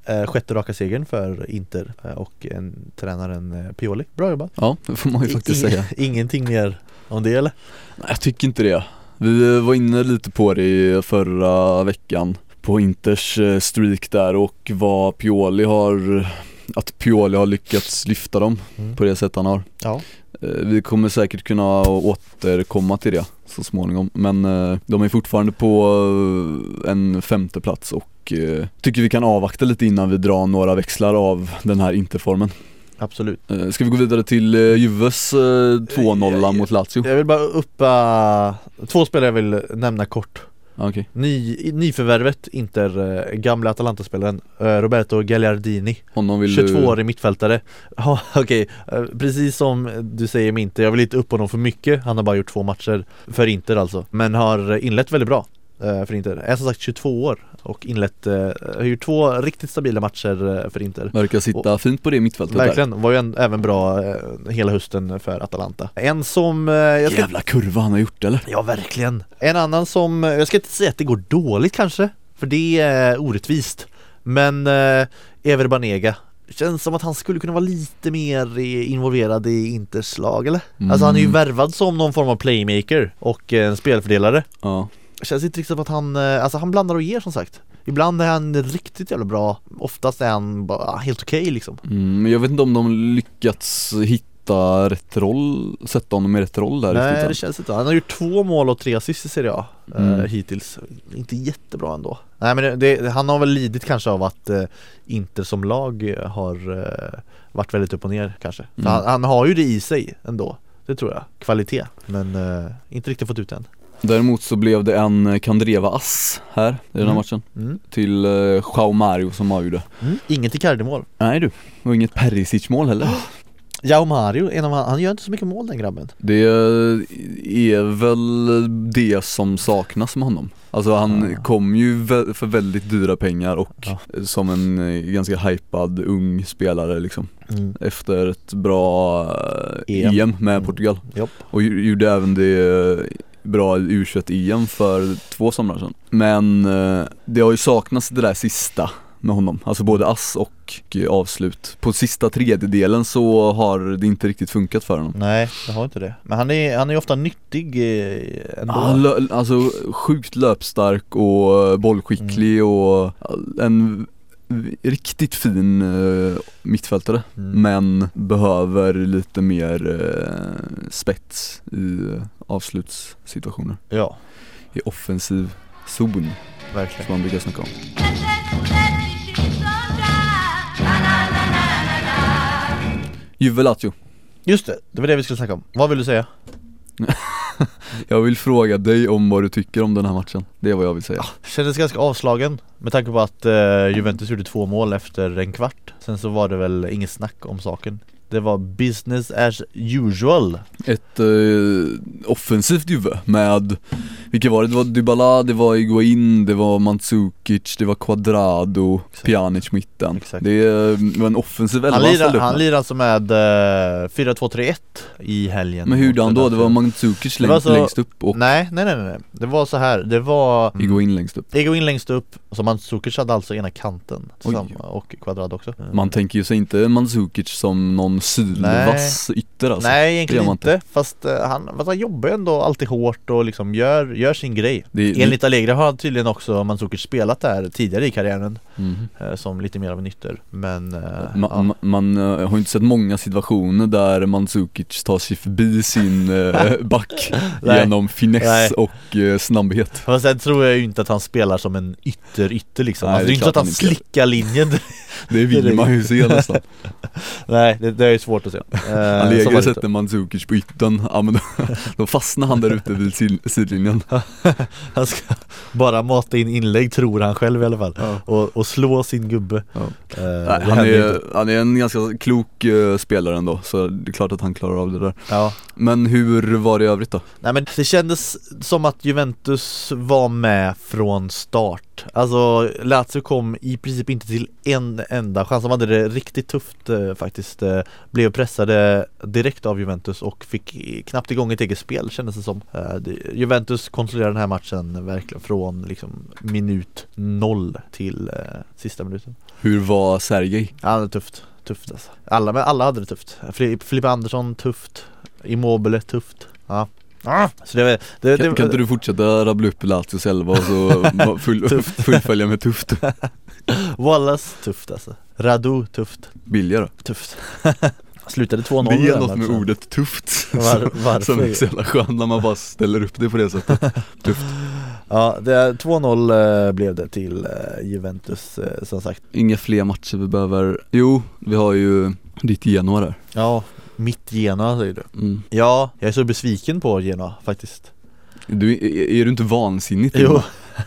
eh, sjätte raka segern för Inter eh, och en, tränaren eh, Pioli Bra jobbat! Ja, det får man ju faktiskt I- säga Ingenting mer om det eller? Nej, Jag tycker inte det Vi eh, var inne lite på det i förra veckan På Inters eh, streak där och vad Pioli har Att Pioli har lyckats lyfta dem Mm. på det sätt han har Ja, Eh, Vi kommer säkert kunna återkomma till det så småningom men eh, de är fortfarande på en femte plats och tycker vi kan avvakta lite innan vi drar några växlar av den här interformen. absolut Ska vi gå vidare till Juves eh, 2-0 mot Lazio? Jag vill bara uppa två spelare jag vill nämna kort Okej, Ny, nyförvärvet, Inter, eh, gamla Atalanta-spelaren eh, Roberto Gagliardini. Honom vill du 22-årig mittfältare. Ja okej, eh, precis som du säger med Inter, jag vill inte upp honom för mycket. Han har bara gjort två matcher för Inter alltså. Men har inlett väldigt bra för Inter, är som sagt 22 år och inlett, eh, har gjort två riktigt stabila matcher eh, för Inter. Verkar sitta fint på det mittfältet där. Verkligen, var ju en, även bra eh, hela hösten för Atalanta. En som, jag ska Jävla kurva han har gjort eller? Ja verkligen. En annan som, jag ska inte säga att det går dåligt kanske För det är orättvist Men eh, Ever Banega. Känns som att han skulle kunna vara lite mer involverad i Inters lag eller? Alltså han är ju Mm. värvad som någon form av playmaker och en spelfördelare. Ja, Känns inte riktigt som att han, eh, alltså han blandar och ger som sagt Ibland är han riktigt jävla bra Oftast är han bara helt okej liksom mm, men jag vet inte om de lyckats hitta rätt roll, sätta honom i rätt roll där Nej det än. känns inte, han har gjort två mål och tre assist i Serie A eh, Mm. hittills Inte jättebra ändå Nej men det, det, han har väl lidit kanske av att eh, Inter som lag eh, har eh, varit väldigt upp och ner kanske Mm. han, han har ju det i sig ändå det tror jag. Kvalitet. Men uh, inte riktigt fått ut än. Däremot så blev det en Kandreva-ass här i den här Mm. matchen Mm. Till uh, Joao Mario som avgjorde Mm. Inget Icardi-mål. Nej du, och inget Perisic-mål heller Jao Mario, en av, han han gör inte så mycket mål den grabben. Det är väl det som saknas med honom Alltså han Ah. kom ju för väldigt dyra pengar och Ja. som en eh, ganska hypad ung spelare liksom Mm. Efter ett bra eh, EM. EM med Mm. Portugal Jopp. och gjorde även det bra i U21-EM för två somrar sedan Men eh, det har ju saknats det där sista med honom, alltså både ass och eh, avslut På sista tredjedelen så har det inte riktigt funkat för honom Nej, det har inte det. Men han är, han är ofta nyttig eh, ändå. Lö- alltså sjukt löpstark och bollskicklig och eh, en riktigt fin eh, mittfältare Mm. Men behöver lite mer eh, spets i avslutssituationer Ja, I offensiv zon verkligen. som man brukar snacka om Juve Lazio Just det, det var det vi skulle snacka om. Vad vill du säga? Jag vill fråga dig om vad du tycker om den här matchen Det är vad jag vill säga Kändes ganska avslagen med tanke på att eh, Juventus gjorde två mål efter en kvart. Sen så var det väl inget snack om saken. Det var business as usual. Ett eh, offensivt Juve med, vilka var det? Det var Dybala, det var Iguain, det var Mandzukic, det var Quadrado, Exakt. Pjanic mitten Exakt. Det eh, var en offensiv elva Han upp han lirar alltså med eh, 4-2-3-1 i helgen. Men hur gjorde mot han då? Det var. Mandzukic Det längst, så- längst upp och Nej, nej, nej, nej. Det var så här. det var mm, Iguain längst upp Egoin längst upp, så Mandzukic hade alltså ena kanten Oj. och Quadrado också. Man tänker ju sig inte Mandzukic som någon sylvass ytter alltså. Nej Det egentligen man inte, fast eh, han, fast han jobbar ju ändå alltid hårt och liksom gör, gör sin grej. Det, det, Enligt Allegri har tydligen också Mandzukic spelat där tidigare i karriären eh, Som lite mer av en ytter. Men Ma- ja. ma- man har ju inte sett många situationer där Mandzukic tar sig förbi sin back genom finess Nej. och snabbhet. Fast sen tror jag ju inte att han spelar som en ytter-ytter liksom. Nej, alltså, det Det är är inte så att han han inte slickar linjen. Det vill man ju se nästan. Nej, det, det är ju svårt att se. Eh, Allegri det inte. sätter Mandzukic på yttern, ja men då, då fastnar han där ute vid sid- sidlinjen. Han ska bara mata in inlägg tror han själv i alla fall. Ja. och, och slå sin gubbe. Ja. Eh, Nej, det han, är, han är en ganska klok eh, spelare ändå, så det är klart att han klarar av det där. Ja, Men hur var det i övrigt då? Nej men det kändes som att Juventus var med från start. Alltså Lazio kom i princip inte till en enda chans, de hade det riktigt tufft eh, faktiskt eh, Blev pressade direkt av Juventus och fick knappt igång ett eget spel kändes det som. Eh, Juventus kontrollerade den här matchen verkligen från liksom minut noll till eh, sista minuten. Hur var Sergej? Ja det är tufft, tufft alltså. Alla, alla hade det tufft. Fili- Filippa Andersson tufft. Immobile tufft. Ja. Ah, det, det, det, Kan, kan inte du fortsätta rabbla upp Lazios elva och så full, fullfölja med tufft? Wallace tufft alltså. Radu tufft. Billigare? Tufft. Slutade 2-0 Det är något med matchen. ordet tufft. Var, varför? som är så jävla skönt när man bara ställer upp det på det sättet. Tufft. Ja, det är 2-0 eh, blev det till eh, Juventus eh, som sagt. Inga fler matcher vi behöver, jo vi har ju ditt Genoa där. Ja, mitt Genoa säger du. Mm. Ja, jag är så besviken på Genoa faktiskt du, är, du inte vansinnig? till Jo,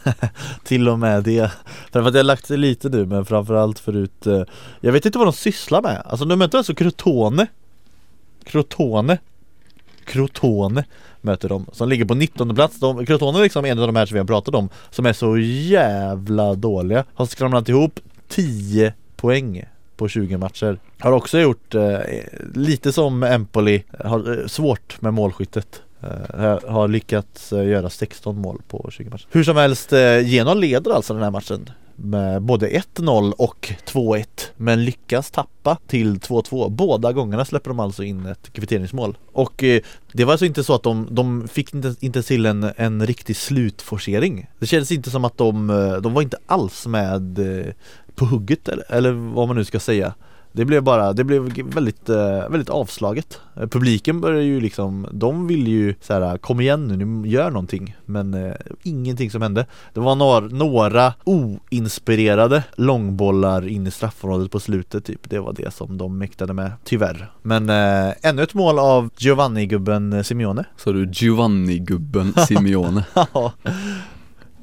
till och med det. För att jag har lagt sig lite nu men framförallt förut eh, Jag vet inte vad de sysslar med. Alltså de möter alltså Crotone. Crotone. Crotone möter de som ligger på 19 plats. De, Crotone är liksom en av de här som vi har pratat om Som är så jävla dåliga. Har skramlat ihop 10 poäng på 20 matcher. Har också gjort eh, lite som Empoli Har eh, svårt med målskyttet Uh, har lyckats eh, göra 16 mål på 20 matcher. Hur som helst, eh, Genoa leder alltså den här matchen med både 1-0 och 2-1 men lyckas tappa till 2-2 Båda gångerna släpper de alltså in ett kvitteringsmål. Och eh, det var alltså inte så att de, de fick inte, inte till en, en riktig slutforcering. Det kändes inte som att de, eh, de var inte alls med eh, på hugget eller, eller vad man nu ska säga. Det blev bara, det blev väldigt, eh, väldigt avslaget. Eh, Publiken började ju liksom, de ville ju så här, kom igen nu, nu gör någonting. Men eh, ingenting som hände. Det var några, några oinspirerade långbollar in i straffområdet på slutet typ. Det var det som de mäktade med, tyvärr. Men eh, ännu ett mål av Giovanni-gubben Simeone. Så du Giovanni-gubben Simeone? Ja,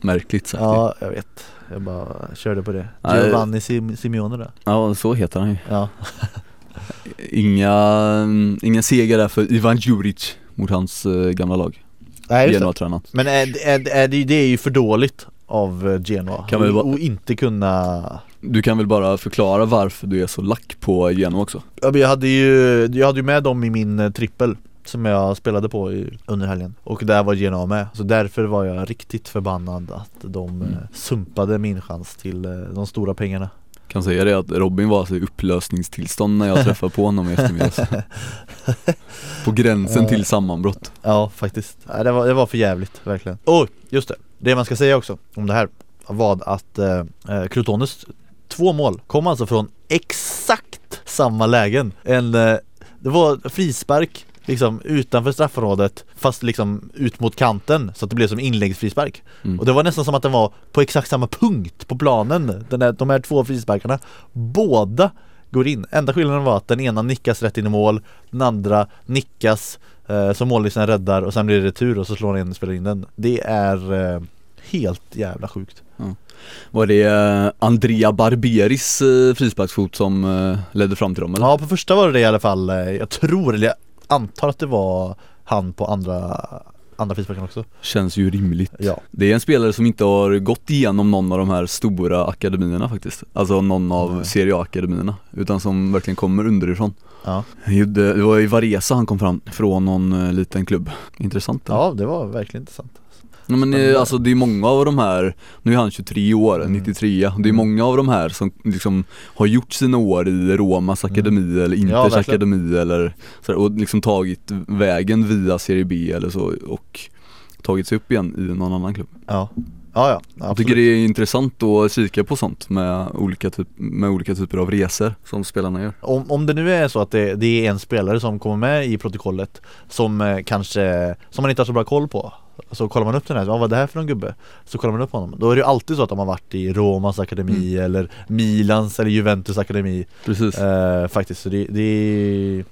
Märkligt sagt. Ja jag vet Jag bara körde på det. Giovanni Sim- Simeone då ja, så heter han ju. Ja, Inga, inga seger där för Ivan Djuric mot hans eh, gamla lag. Nej, just det. Men är, är, är det, det är ju för dåligt av eh, Genoa. Kan vi bara- och, och inte kunna Du kan väl bara förklara varför du är så lack på Genoa också? Ja, men Jag hade ju, jag hade ju med dem i min eh, trippel som jag spelade på i, under helgen. Och där var Genoa med. Så därför var jag riktigt förbannad att de Mm. eh, sumpade min chans till eh, de stora pengarna. Kan säga det att Robin var alltså i upplösningstillstånd när jag träffade på honom i eftermiddags. På gränsen till sammanbrott. Ja faktiskt, det, var, det var för jävligt verkligen. Och just det, det man ska säga också om det här var att eh, eh, Crotones två mål kom alltså från exakt samma lägen. En, eh, Det var frispark liksom utanför straffområdet fast liksom ut mot kanten så att det blev som inläggsfrispark. Mm. Och det var nästan som att den var på exakt samma punkt på planen den där, De här två frisparkarna. Båda går in. Enda skillnaden var att den ena nickas rätt in i mål Den andra nickas eh, som målisen räddar och sen blir det retur och så slår den in och spelar in den. Det är eh, helt jävla sjukt. Var det eh, Andrea Barberis eh, frisparksfot som eh, ledde fram till dem eller? Ja på första var det det i alla fall Jag tror, eller jag antar att det var han på andra Andra frisparken också. Känns ju rimligt. Ja. Det är en spelare som inte har gått igenom någon av de här stora akademierna faktiskt. Alltså någon av Nej. Serie A-akademierna. Utan som verkligen kommer underifrån. Ja, Det var i Varesa han kom fram från någon eh, liten klubb. Intressant eller? ja det var verkligen intressant Nej, men eh, alltså det är många av de här, nu är han 23 år, Mm. 93 Det är många av de här som liksom har gjort sina år i Romas akademi eller Inters Mm. verkligen. akademi eller sådär, och liksom tagit vägen via Serie B eller så och tagit sig upp igen i någon annan klubb Ja Ja ja, Jag tycker det är intressant att kika på sånt med olika, typ, med olika typer av resor som spelarna gör Om, om det nu är så att det, det är en spelare som kommer med i protokollet Som eh, kanske, som man inte har så bra koll på Så kollar man upp den här, vad var det här för någon gubbe? Så kollar man upp honom. Då är det ju alltid så att de har varit i Romas akademi eller Milans eller Juventus akademi. Precis. Eh, Faktiskt, så det, det är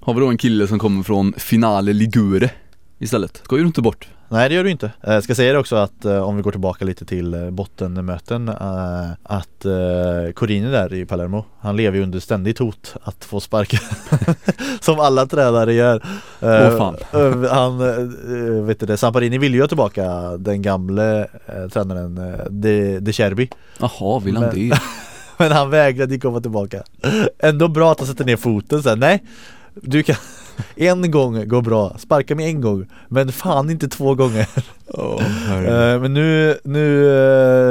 Har vi då en kille som kommer från Finale Ligure istället, ska ju inte bort Nej det gör du inte. Jag ska säga det också att eh, om vi går tillbaka lite till eh, bottenmöten eh, Att eh, Corini där i Palermo Han lever ju under ständigt hot att få sparken Som alla tränare gör Eh, Åh, fan. eh, Han, eh, vet du det, Samparini ville ju ha tillbaka den gamle eh, tränaren eh, De, De Cherbi Jaha, vill han Men- det? Men han vägrade ju komma tillbaka Ändå bra att han sätter ner foten sen, nej Du kan en gång går bra, sparka mig en gång Men fan inte två gånger. Oh, Men nu, nu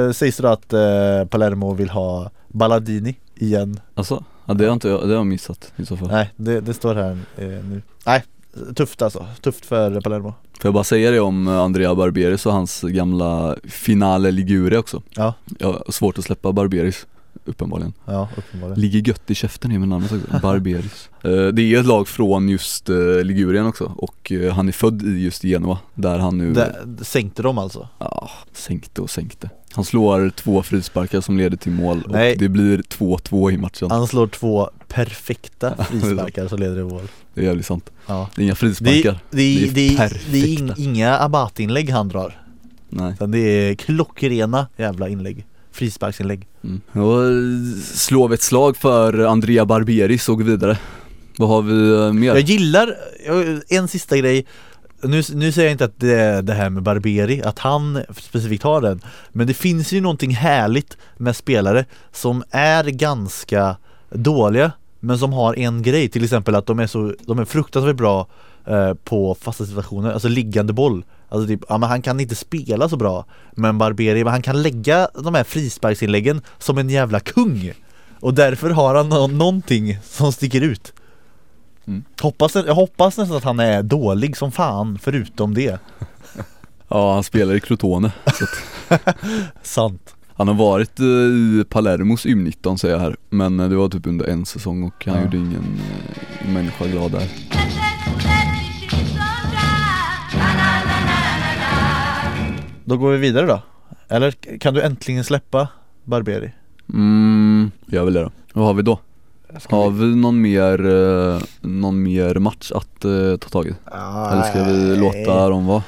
eh, sägs det att eh, Palermo vill ha Balladini igen. Alltså, ja, det har inte jag, det har jag missat i så fall. Nej, det, det står här nu. Nej, tufft alltså, tufft för Palermo. Får jag bara säga det om Andrea Barberis och hans gamla Finale Ligure också? Ja. Jag har svårt att släppa Barberis uppenbarligen. Ja, uppenbarligen. Ligger gött i käften är med namnet också, Barberis. Eh, Det är ett lag från just eh, Ligurien också. Och eh, han är född i just Genua där han nu, det, Sänkte de alltså? ja, sänkte och sänkte. Han slår två frisparkar som leder till mål och Nej. det blir 2-2 i matchen. Han slår två perfekta frisparkar som leder i mål. Det är jävligt sant. Ja. Det är inga frisparkar. Det, Det det, är det, är perfekta. in, inga abatinlägg han drar. Nej. Utan det är klockrena jävla inlägg. Frisparksinlägg mm. Då eh, slår vi ett slag för Andrea Barberis och går vidare Vad har vi eh, mer? Jag gillar, en sista grej nu, nu säger jag inte att det är det här med Barberi, att han specifikt har den Men det finns ju någonting härligt med spelare som är ganska dåliga Men som har en grej, till exempel att de är så, de är fruktansvärt bra eh, på fasta situationer, alltså liggande boll Alltså typ, ja men han kan inte spela så bra Men Barberi, han kan lägga de här frisparksinläggen som en jävla kung. Och därför har han nå- någonting som sticker ut. Mm. Hoppas, jag hoppas nästan att han är dålig som fan förutom det. Ja han spelar i Crotone att, Sant. Han har varit eh, i Palermos U19 säger jag här. Men eh, det var typ under en säsong och han Ja. gjorde ingen eh, människa glad där Då går vi vidare då Eller kan du äntligen släppa Barberi? Mm, jag vill det då Vad har vi då? Har vi någon mer, eh, någon mer match att eh, ta tag i? Eller ska vi låta dem vara?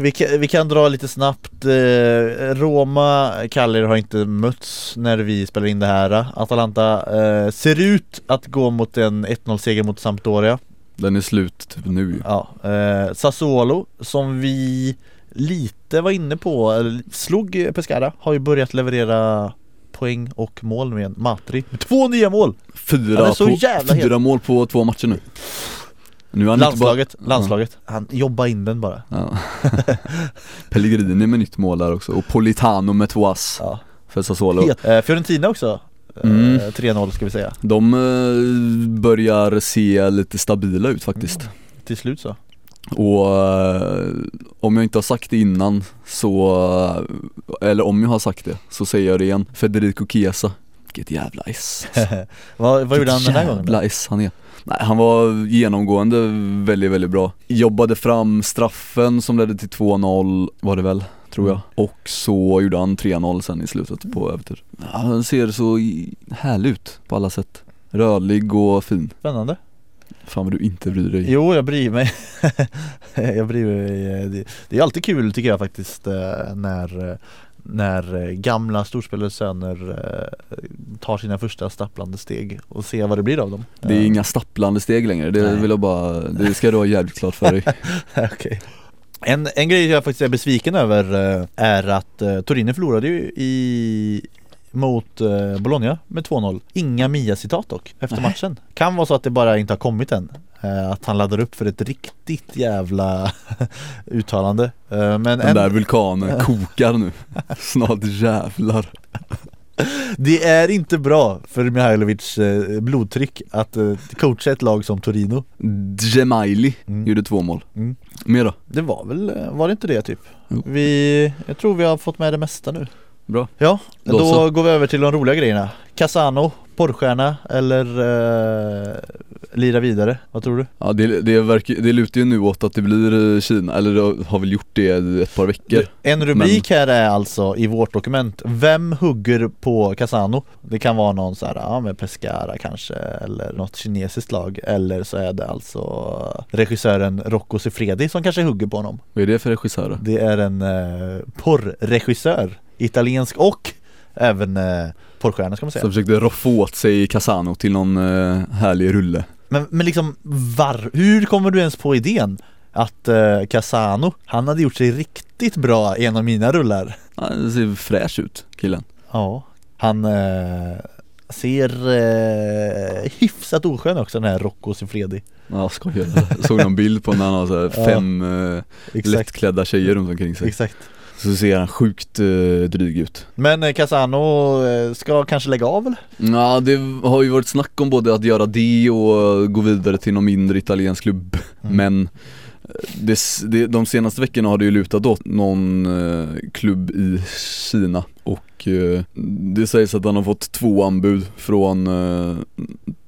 Vi kan, vi kan dra lite snabbt eh, Roma, Cagliari har inte mötts när vi spelar in det här Atalanta eh, ser ut att gå mot en 1-0 seger mot Sampdoria Den är slut typ nu ju. Ja, eh, Sassuolo som vi lite var inne på, eller slog Pescara, har ju börjat leverera poäng och mål nu igen. Matri två nya mål! Fyra, på, fyra mål på två matcher nu nu han Landslaget, landslaget. Han jobbar in den bara. Bara, ja. Pellegrini med nytt mål där också och Politano med två ass Ja. för Sassuolo. Eh, Fiorentina också. Eh, Mm. 3-0 ska vi säga. De eh, börjar se lite stabila ut faktiskt Till slut så. Och eh, om jag inte har sagt det innan så, eh, eller om jag har sagt det, så säger jag det igen. Federico Chiesa. Vilket jävla S. Vad, vad gjorde han den här gången? Jävla Då? S han är. Nej han var genomgående väldigt, väldigt bra. Jobbade fram straffen som ledde till 2-0 var det väl, tror jag. Och så gjorde han 3-0 sen i slutet på övertid. Ja, Han ser så härlig ut på alla sätt. Rörlig och fin. Spännande. Fan vad du inte bryr dig Jo, jag bryr mig. jag bryr mig. Det, är alltid kul tycker jag faktiskt eh, när när gamla storspelares söner eh, tar sina första stapplande steg och se vad det blir av dem. Det är Eh, inga stapplande steg längre, det Nej. vill jag bara, det ska du ha jävligt klart för dig Okej. En, en grej jag faktiskt är besviken över är att Torino förlorade ju i mot eh, Bologna med 2-0 Inga Mia-citat dock efter Nej. matchen Kan vara så att det bara inte har kommit än eh, Att han laddar upp för ett riktigt jävla uttalande eh, Men Den en, där vulkanen kokar nu Snart jävlar det är inte bra för Mihailovics blodtryck att coacha ett lag som Torino Gemaili Mm. gjorde två mål Mm. Mer då? Det var väl, var det inte det typ? Jo. Vi, jag tror vi har fått med det mesta nu Bra Ja, Då då, går vi över till de roliga grejerna Casano, porrstjärna eller eh, lira vidare? Vad tror du? Ja det, det, verkar, det lutar ju nu åt att det blir eh, Kina, eller det har väl gjort det i ett par veckor En rubrik här är alltså i vårt dokument Vem hugger på Casano? Det kan vara någon så här, ja med Pescara kanske eller något kinesiskt lag Eller så är det alltså regissören Rocco Siffredi som kanske hugger på honom Vad är det för regissör? Det är en eh, porrregissör Italiensk och även eh, porrstjärna ska man säga. Som försökte roffa åt sig Casano till någon eh, härlig rulle. Men, men liksom var, hur kommer du ens på idén att eh, Casano, han hade gjort sig riktigt bra i en av mina rullar? Det ser fräsch ut killen. Ja Han eh, ser eh, hyfsat oskön också den här Rocco Siffredi. Ja skojar. Jag såg någon bild på när han har så här Ja. fem eh, lättklädda tjejer runt omkring sig. Exakt Så ser han sjukt eh, dryg ut Men eh, Casano eh, ska kanske lägga av eller? Ja det har ju varit snack om både att göra det och gå vidare till någon mindre italiensk klubb Mm. Men eh, det, det, de senaste veckorna har det ju lutat åt någon eh, klubb i Kina och eh, det sägs att han har fått två anbud från eh,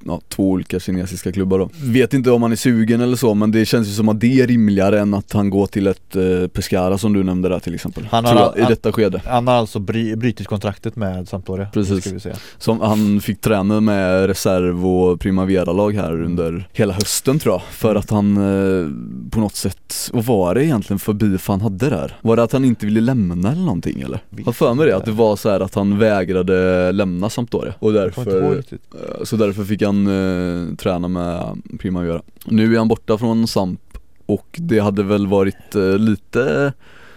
ja, två olika kinesiska klubbar då. Vet inte om han är sugen eller så men det känns ju som att det är rimligare än att han går till ett eh, Pescara som du nämnde där till exempel. Han har- jag, I han- detta skede. Han har alltså bry, brutit kontraktet med Sampdoria Precis. Ska vi säga. Som han fick träna med reserv och primavera-lag här under hela hösten tror jag För att han eh, på något sätt, vad var det egentligen för beef han hade där? Var det att han inte ville lämna eller någonting eller? Jag har för mig det, att det var så här att han vägrade lämna Sampdoria och därför, eh, så därför fick han eh, träna med primavera Nu är han borta från Samp och det hade väl varit eh, lite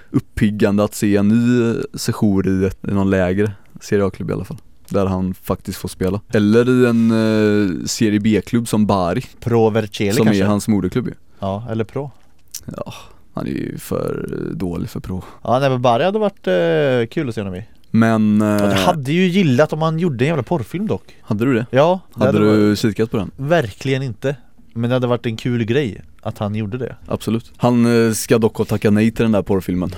uppiggande att se en ny sejour i, ett, i någon lägre Serie A-klubb i alla fall där han faktiskt får spela. Eller i en eh, Serie B-klubb som Bari, Pro Vercelli som kanske? är hans moderklubb ju. Ja, eller Pro Ja, han är ju för dålig för pro. Ja nej men Bari hade varit eh, kul att se honom i Men, eh, Jag hade ju gillat om han gjorde en jävla porrfilm dock hade du det? Ja, det Hade hade du varit, kikat på den? verkligen inte Men det hade varit en kul grej att han gjorde det Absolut. Han eh, ska dock ha tackat nej till den där porrfilmen.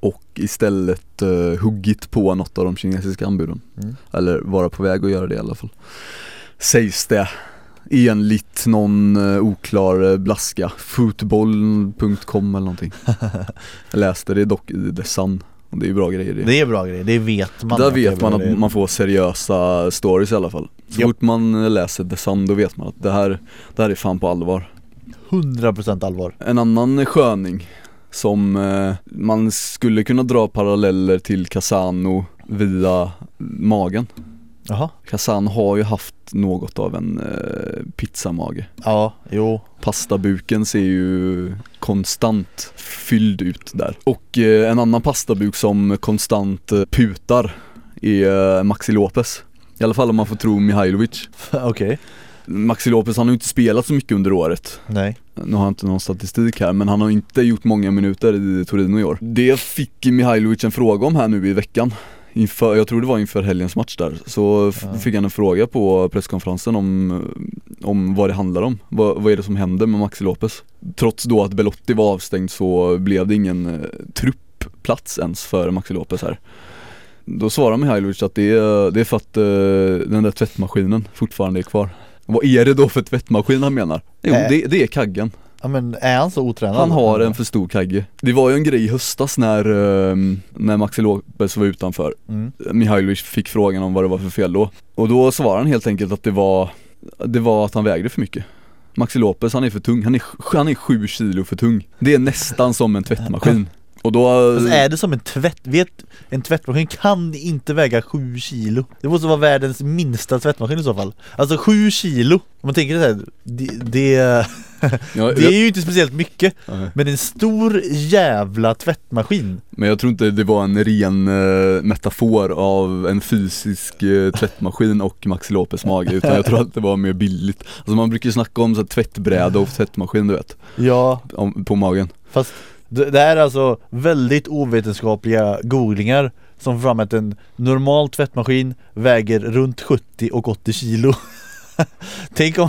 och istället uh, huggit på något av de kinesiska anbuden. Mm. Eller vara på väg att göra det i alla fall. Sägs det enligt någon uh, oklar uh, blaska, football.com eller någonting. Jag läste det dock i The Sun och det är bra grejer det. Det är bra grejer, det vet man Där vet man grejer. att man får seriösa stories i alla fall. Så Japp. fort man läser The Sun då vet man att det här, det här är fan på allvar. 100% allvar En annan sköning som eh, man skulle kunna dra paralleller till Casano via magen. Jaha Casano har ju haft något av en eh, pizzamage. Ja, jo Pastabuken ser ju konstant fylld ut där. Och eh, en annan pastabuk som konstant eh, putar är eh, Maxi Lopez. I alla fall om man får tro Mihailovic. Okej, Maxi Lopez han har ju inte spelat så mycket under året. nej Nu har jag inte någon statistik här men han har inte gjort många minuter i Torino i år. Det fick Mihailovic en fråga om här nu i veckan. Inför, jag tror det var inför helgens match där, så Ja. fick han en fråga på presskonferensen om, om vad det handlar om. Vad, vad är det som händer med Maxi Lopez? Trots då att Belotti var avstängd så blev det ingen eh, truppplats ens för Maxi Lopez här. Då svarar Mihailovic att det är, det är för att eh, den där tvättmaskinen fortfarande är kvar. Vad är det då för tvättmaskin han menar? Jo, Äh. det, det är kaggen. Ja men är han så otränad? Han har en för stor kagge. Det var ju en grej i höstas när, eh, när Maxi Lopez var utanför. mm. Mihailovic fick frågan om vad det var för fel då. Och då svarade han helt enkelt att det var, det var att han vägde för mycket. Maxi Lopez han är för tung, han är, han är sju kilo för tung. Det är nästan som en tvättmaskin. Och då, Fast är det som en tvätt, vet, en tvättmaskin kan inte väga 7 kilo. Det måste vara världens minsta tvättmaskin i så fall. Alltså 7 kilo, om man tänker så här, det, det, det är ju inte speciellt mycket Men en stor jävla tvättmaskin. Men jag tror inte det var en ren eh, metafor av en fysisk eh, tvättmaskin och Maxi Lopez mage utan jag tror att det var mer billigt. Alltså man brukar ju snacka om så här, tvättbräda och tvättmaskin du vet, Ja, på magen. fast det, här är alltså väldigt ovetenskapliga googlingar Som får fram att en normal tvättmaskin väger runt 70 och 80 kilo. Tänk om,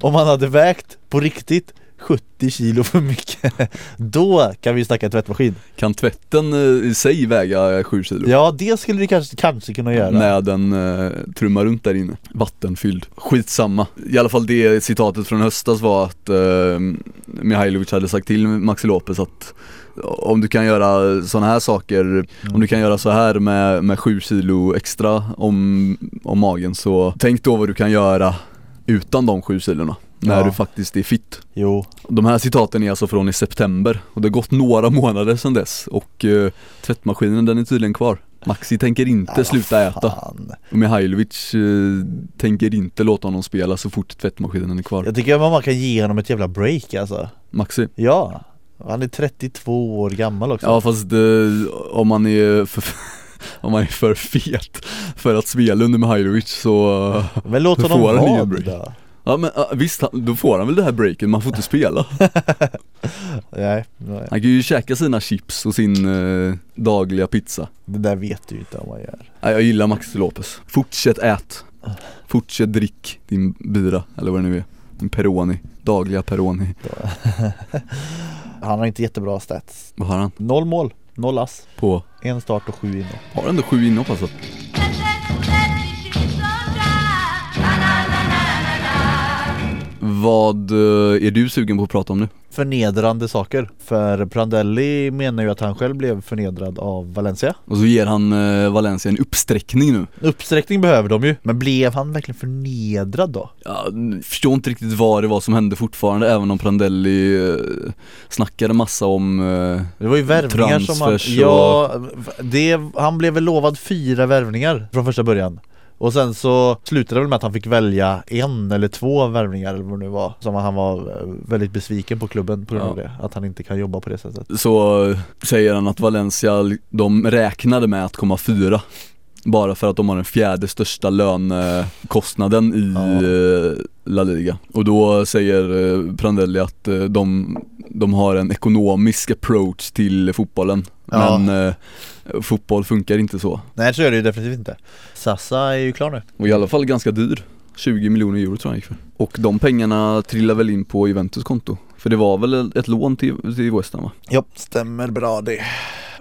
om man hade vägt på riktigt 70 kilo för mycket. Då kan vi snacka tvättmaskin. Kan tvätten eh, i sig väga 7 kilo? Ja det skulle det kanske, kanske kunna göra. När den eh, trummar runt där inne, vattenfylld. Skitsamma, i alla fall det citatet från höstas var att eh, Mihailovic hade sagt till Maxi Lopez att om du kan göra sådana här saker, om du kan göra så här med, med 7 kilo extra om, om magen så tänk då vad du kan göra utan de 7 kilorna när Ja. du faktiskt är fit. Jo, De här citaten är alltså från i september. Och det har gått några månader sedan dess. Och eh, tvättmaskinen den är tydligen kvar. Maxi tänker inte Nej, sluta vad äta. fan. och Mihailovic eh, tänker inte låta honom spela så fort tvättmaskinen är kvar. Jag tycker att man kan ge honom ett jävla break alltså. Maxi. Ja, han är 32 år gammal också. Ja fast eh, om man är för om man är för fet för att spela under Mihailovic så Men låt honom vara det då Ja men visst, han- då får han väl det här breaken, man får inte spela Nej, nej, Han kan ju käka sina chips och sin eh, dagliga pizza det där vet du ju inte om man gör Nej, jag gillar Maxi Lopez. Fortsätt ät. Fortsätt drick din bira, eller vad det nu är. Din Peroni. Dagliga Peroni. Han har inte jättebra stats Vad har han Noll mål, noll ass, på? en start och sju inne Har ändå sju inhopp alltså. Vad eh, är du sugen på att prata om nu? Förnedrande saker För Prandelli menar ju att han själv blev förnedrad av Valencia Och så ger han eh, Valencia en uppsträckning nu. Uppsträckning behöver de ju Men blev han verkligen förnedrad då? Jag förstår inte riktigt vad det var som hände fortfarande även om Prandelli eh, snackade massa om eh, Det var ju värvningar som han, och- ja, det, han blev väl lovad fyra värvningar från första början Och sen så slutade det väl med att han fick välja en eller två värvningar eller vad det nu var Som han var eh, väldigt besviken på klubben på grund av Ja. det Att han inte kan jobba på det sättet så säger han att Valencia, de räknade med att komma fyra Bara för att de har den fjärde största lönekostnaden i Ja. eh, La Liga. Och då säger eh, Prandelli att eh, de, de har en ekonomisk approach till fotbollen. Ja. Men eh, fotboll funkar inte så. Nej så är det ju definitivt inte. Sassa är ju klar nu. Och i alla fall ganska dyr. 20 miljoner euro tror jag han gick för. Och de pengarna trillar väl in på Juventus konto. För det var väl ett lån till, till West Ham va? Ja, stämmer bra det.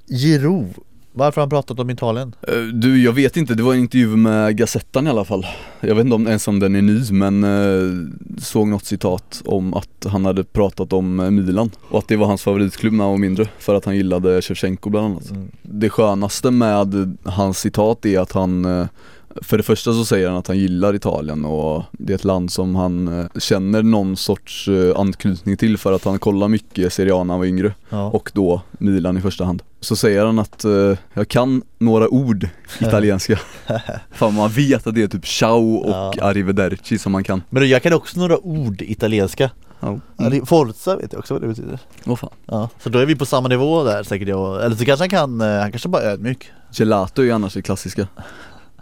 Giroud, varför har han pratat om Italien? Eh, Du, jag vet inte, det var en intervju med Gazettan i alla fall Jag vet inte om, ens om den är ny men eh, såg något citat om att han hade pratat om eh, Milan och att det var hans favoritklubb när han var mindre för att han gillade Shevchenko bland annat Mm. Det skönaste med hans citat är att han eh, för det första så säger han att han gillar Italien och det är ett land som han eh, känner någon sorts eh, anknytning till för att han kollar mycket Serie A när han var yngre Ja. och då Milan i första hand. Så säger han att eh, jag kan några ord italienska. Fan man vet att det är typ ciao och Ja. arrivederci som man kan. Men jag kan också några ord italienska Ja. det- Forza vet jag också vad det betyder Vad fan. Ja, så då är vi på samma nivå där säkert jag Eller så kanske han kan, eh, han kanske bara är ödmjuk Gelato är ju annars det klassiska.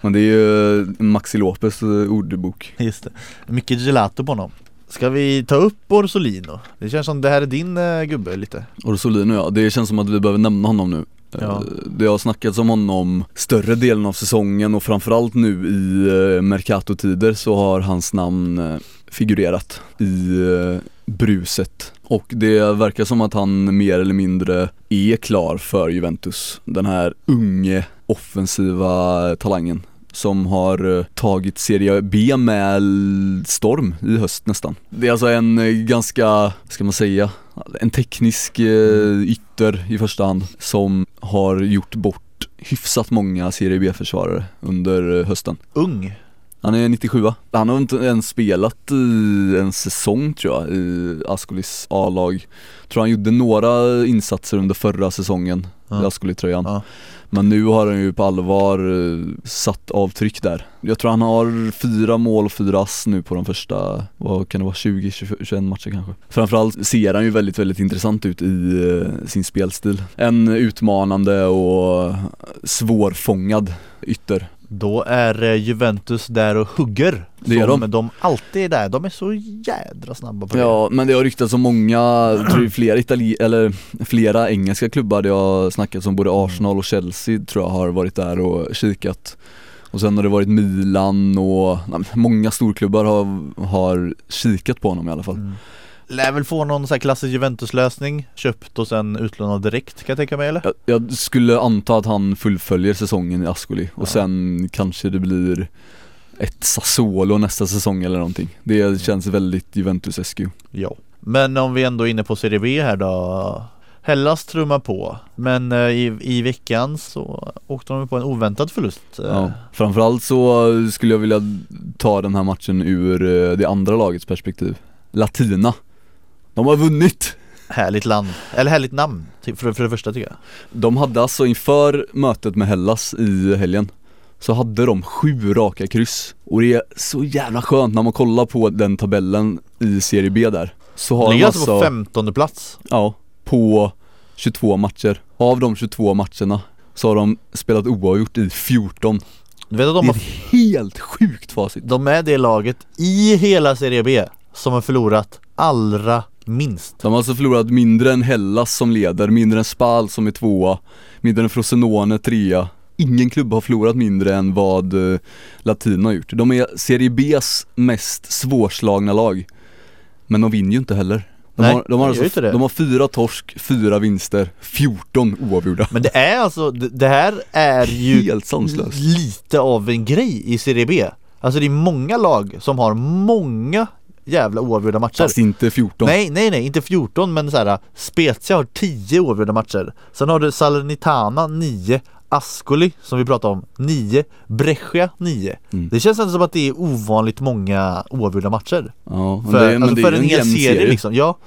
Men det är ju Maxi Lopez eh, ordbok. Just det, mycket gelato på honom Ska vi ta upp Orsolino? Det känns som det här är din eh, gubbe lite Orsolino ja, det känns som att vi behöver nämna honom nu. Ja. Eh, Det har snackats om honom större delen av säsongen och framförallt nu i Mercato-tider så har hans namn figurerat i bruset. Och det verkar som att han mer eller mindre är klar för Juventus. Den här unge offensiva talangen som har eh, tagit Serie B med storm i höst nästan. Det är alltså en eh, ganska, ska man säga, en teknisk eh, ytter i första hand som har gjort bort hyfsat många Serie B-försvarare under hösten. Ung han är 97 Han har inte ens spelat i en säsong tror jag i Ascolis A-lag. Tror han gjorde några insatser under förra säsongen Ja. i Ascoli-tröjan. Ja. Men nu har han ju på allvar eh, satt avtryck där. Jag tror han har fyra mål och fyra ass nu på de första, vad kan det vara, 20, 21 matcher kanske. Framförallt ser han ju väldigt, väldigt intressant ut i eh, sin spelstil. En utmanande och svårfångad ytter. Då är eh, Juventus där och hugger Det är som de. de alltid är där, de är så jädra snabba på det Ja, men det har ryktats om många, jag tror är flera itali eller flera engelska klubbar det har snackats om både Arsenal och Chelsea tror jag har varit där och kikat. Och sen har det varit Milan och nej, många storklubbar har, har kikat på honom i alla fall. Mm. Lär väl få någon sån här klassisk Juventus-lösning Köpt och sen utlånad direkt kan jag tänka mig eller? Jag, jag skulle anta att han fullföljer säsongen i Ascoli och Ja. sen kanske det blir ett Sassuolo nästa säsong eller någonting. Det känns väldigt Juventus-eskt ju. Ja Men om vi ändå är inne på Serie B här då Hellas trummar på Men eh, i, i veckan så åkte de på en oväntad förlust eh, Ja. Framförallt så skulle jag vilja ta den här matchen ur eh, det andra lagets perspektiv. Latina. De har vunnit! Härligt land, eller härligt namn ty- för, för det första tycker jag. De hade alltså inför mötet med Hellas i helgen så hade de sju raka kryss. Och det är så jävla skönt när man kollar på den tabellen i Serie B där. Så har de Ligger alltså alltså, på femtonde plats. Ja, på 22 matcher. Av de 22 matcherna så har de spelat oavgjort i 14 Du vet att de, Det är har, ett helt sjukt facit. De är det laget i hela Serie B som har förlorat allra minst. De har alltså förlorat mindre än Hellas som leder, mindre än Spal som är tvåa, mindre än Frosinone trea. Ingen klubb har förlorat mindre än vad eh, Latino har gjort. De är Serie B's mest svårslagna lag. Men de vinner ju inte heller. De, Nej, har, de, har alltså, de har fyra torsk, fyra vinster, 14 oavgjorda. Men det är alltså, det, det här är ju Helt sanslöst. lite av en grej i Serie B. Alltså det är många lag som har många jävla oavgjorda matcher. Fast inte 14 Nej, nej, nej, inte 14 men så här Spezia har 10 oavgjorda matcher. Sen har du Salernitana 9 Ascoli som vi pratade om 9 Brescia 9 Mm. Det känns ändå som att det är ovanligt många oavgjorda matcher. Ja, men För, det, men alltså det för är en en hel serie, serie, liksom, ja.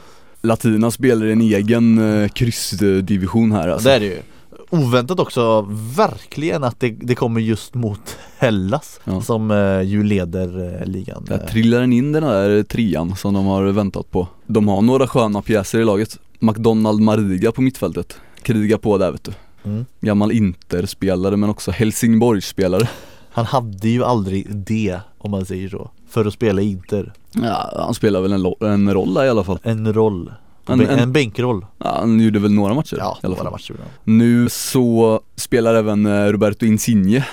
Latina spelar i en egen eh, kryssdivision här alltså. det är det ju Oväntat också verkligen att det, det kommer just mot Hellas Ja. som eh, ju leder eh, ligan. Där trillar den in den där trean som de har väntat på. De har några sköna pjäser i laget. McDonald Mariga på mittfältet. Krigar på där vet du. Mm. Gammal Inter-spelare men också Helsingborgs-spelare. Han hade ju aldrig det om man säger så För att spela Inter. Ja, han spelar väl en, en roll där i alla fall. En roll En- En, en- bänkroll ja, Han gjorde väl några matcher Ja, i alla några fall matcher ja. Nu så spelar även eh, Roberto Insigne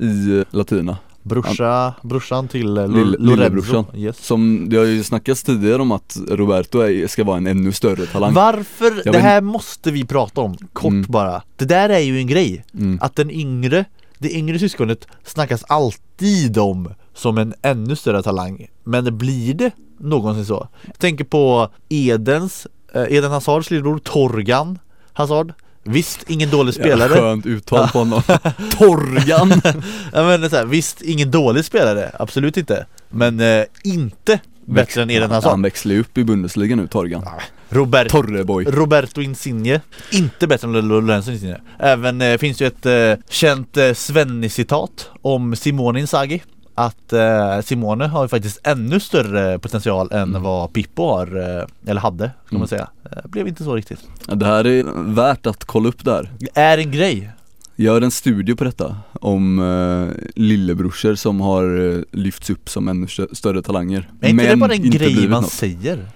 i eh, Latina Brorsa, brorsan till eh, Lill- Lorenzo yes. Som, det har ju snackats tidigare om att Roberto är, ska vara en ännu större talang Varför? Jag det här måste vi prata om, kort Mm. bara Det där är ju en grej mm. Att den yngre, det yngre syskonet snackas alltid om som en ännu större talang Men blir det någonsin så? Jag tänker på Edens, Eden Hazards lillebror Torgan Hazard. Visst, ingen dålig spelare. Ja, skönt uttal på honom. Torgan! ja, men, så här, Visst, ingen dålig spelare, absolut inte. Men eh, inte bättre än Eden Han Hazard växlar ju upp i Bundesliga nu, Torgan. Robert, Torreboy. Roberto Insigne. Inte bättre än Lorenzo Insigne. Även eh, finns ju ett eh, känt eh, Svenni-citat om Simone Inzaghi att eh, Simone har ju faktiskt ännu större potential än Mm. vad Pippo har, eh, eller hade ska Mm. man säga. Eh, blev inte så riktigt. Det här är värt att kolla upp där Det är en grej. Gör en studie på detta om eh, lillebrorsor som har eh, lyfts upp som ännu stö- större talanger Är inte det bara en grej man något. säger?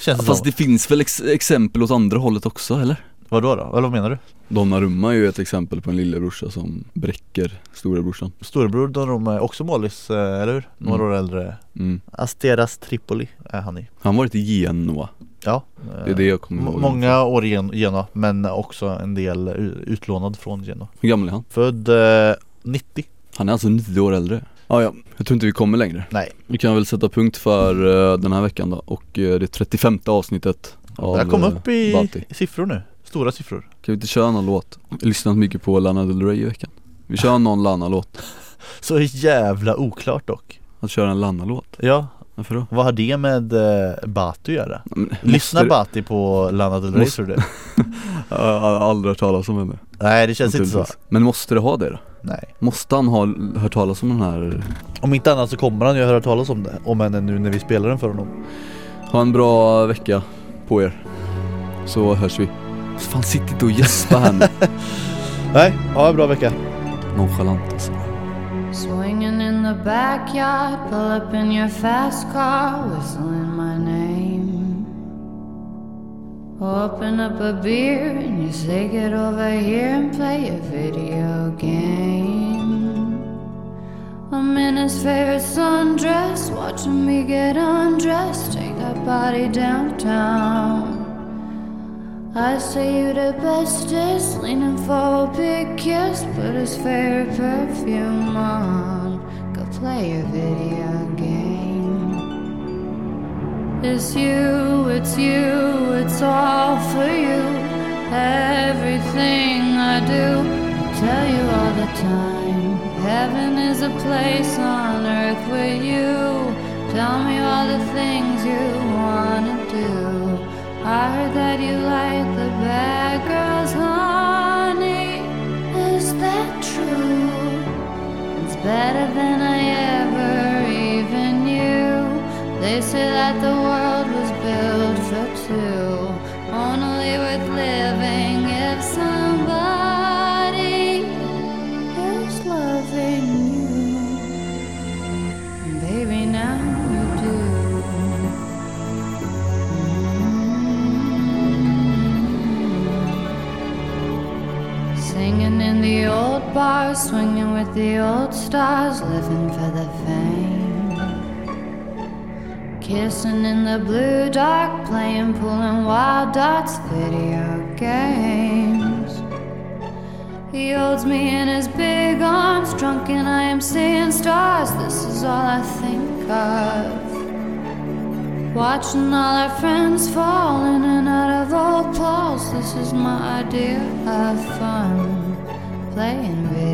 Känns Ja, Fast det finns väl ex- exempel åt andra hållet också eller? Vadå då? Eller vad menar du? Donnarumma är ju ett exempel på en lillebrorsa som bräcker storebrorsan Storebror Donnarumma är också målis, eh, eller hur? Några Mm. år äldre. mm. Asteras Tripoli är han i. Han varit i Genoa, Ja. det är det jag kommer ihåg Många år i Gen- Genoa, men också en del utlånad från Genoa. Hur gammal är han? Född eh, 90. Han är alltså nio år äldre ah, ja, jag tror inte vi kommer längre Nej. Vi kan väl sätta punkt för eh, den här veckan då och eh, det 35 avsnittet av här kom upp i Balti. siffror nu. Stora siffror. Kan vi inte köra någon låt? Jag har lyssnat mycket på Lana Del Rey i veckan Vi kör någon Lana-låt Så jävla oklart dock. Att köra en Lana-låt, Ja, varför då? vad har det med eh, Batu att göra? Men, Lyssnar Bati på Lana Del Rey Måste- tror du? Jag har aldrig hört talas om henne Nej det känns inte så. Men måste det ha det då? Nej. Måste han ha hört talas om den här? Om inte annat så kommer han ju höra talas om det. Om henne nu när vi spelar den för honom. Ha en bra vecka på er Så hörs vi Fan sitt inte och gäspa här nu Nej, ha en bra vecka. Nonchalant alltså Swinging in the backyard, pull up in your fast car, whistling my name. Open up a beer and you say, Get over here and play a video game. I'm in his favorite sundress, watching me get undressed, take that body downtown. I say you the bestest, leaning for a big kiss, put his favorite perfume on. Go play your video game. It's you, it's you, it's all for you. Everything I do, I tell you all the time. Heaven is a place on earth with you. Tell me all the things you wanna do. I heard that you like the bad girls, honey. Is that true? It's better than I ever even knew. They say that the world swinging with the old stars, living for the fame. Kissing in the blue dark, playing, pulling wild dots, video games. He holds me in his big arms, drunk, and I am seeing stars. This is all I think of. Watching all our friends fall in and out of old clothes. This is my idea of fun. Playing video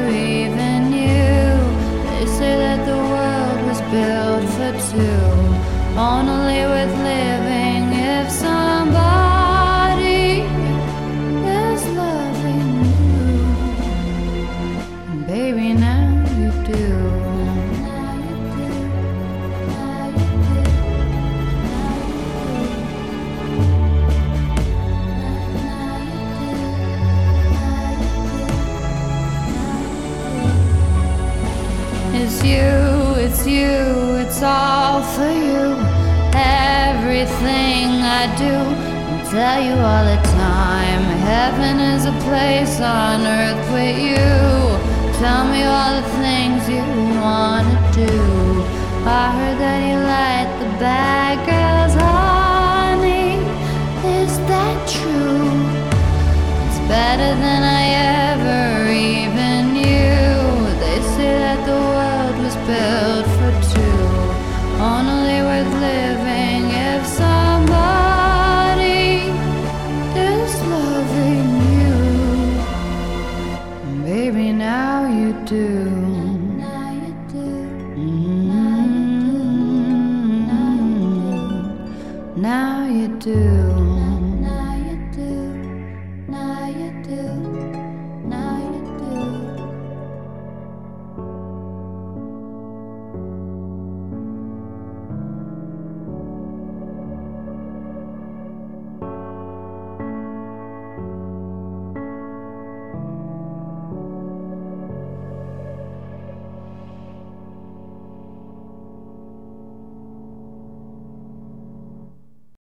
built for two, only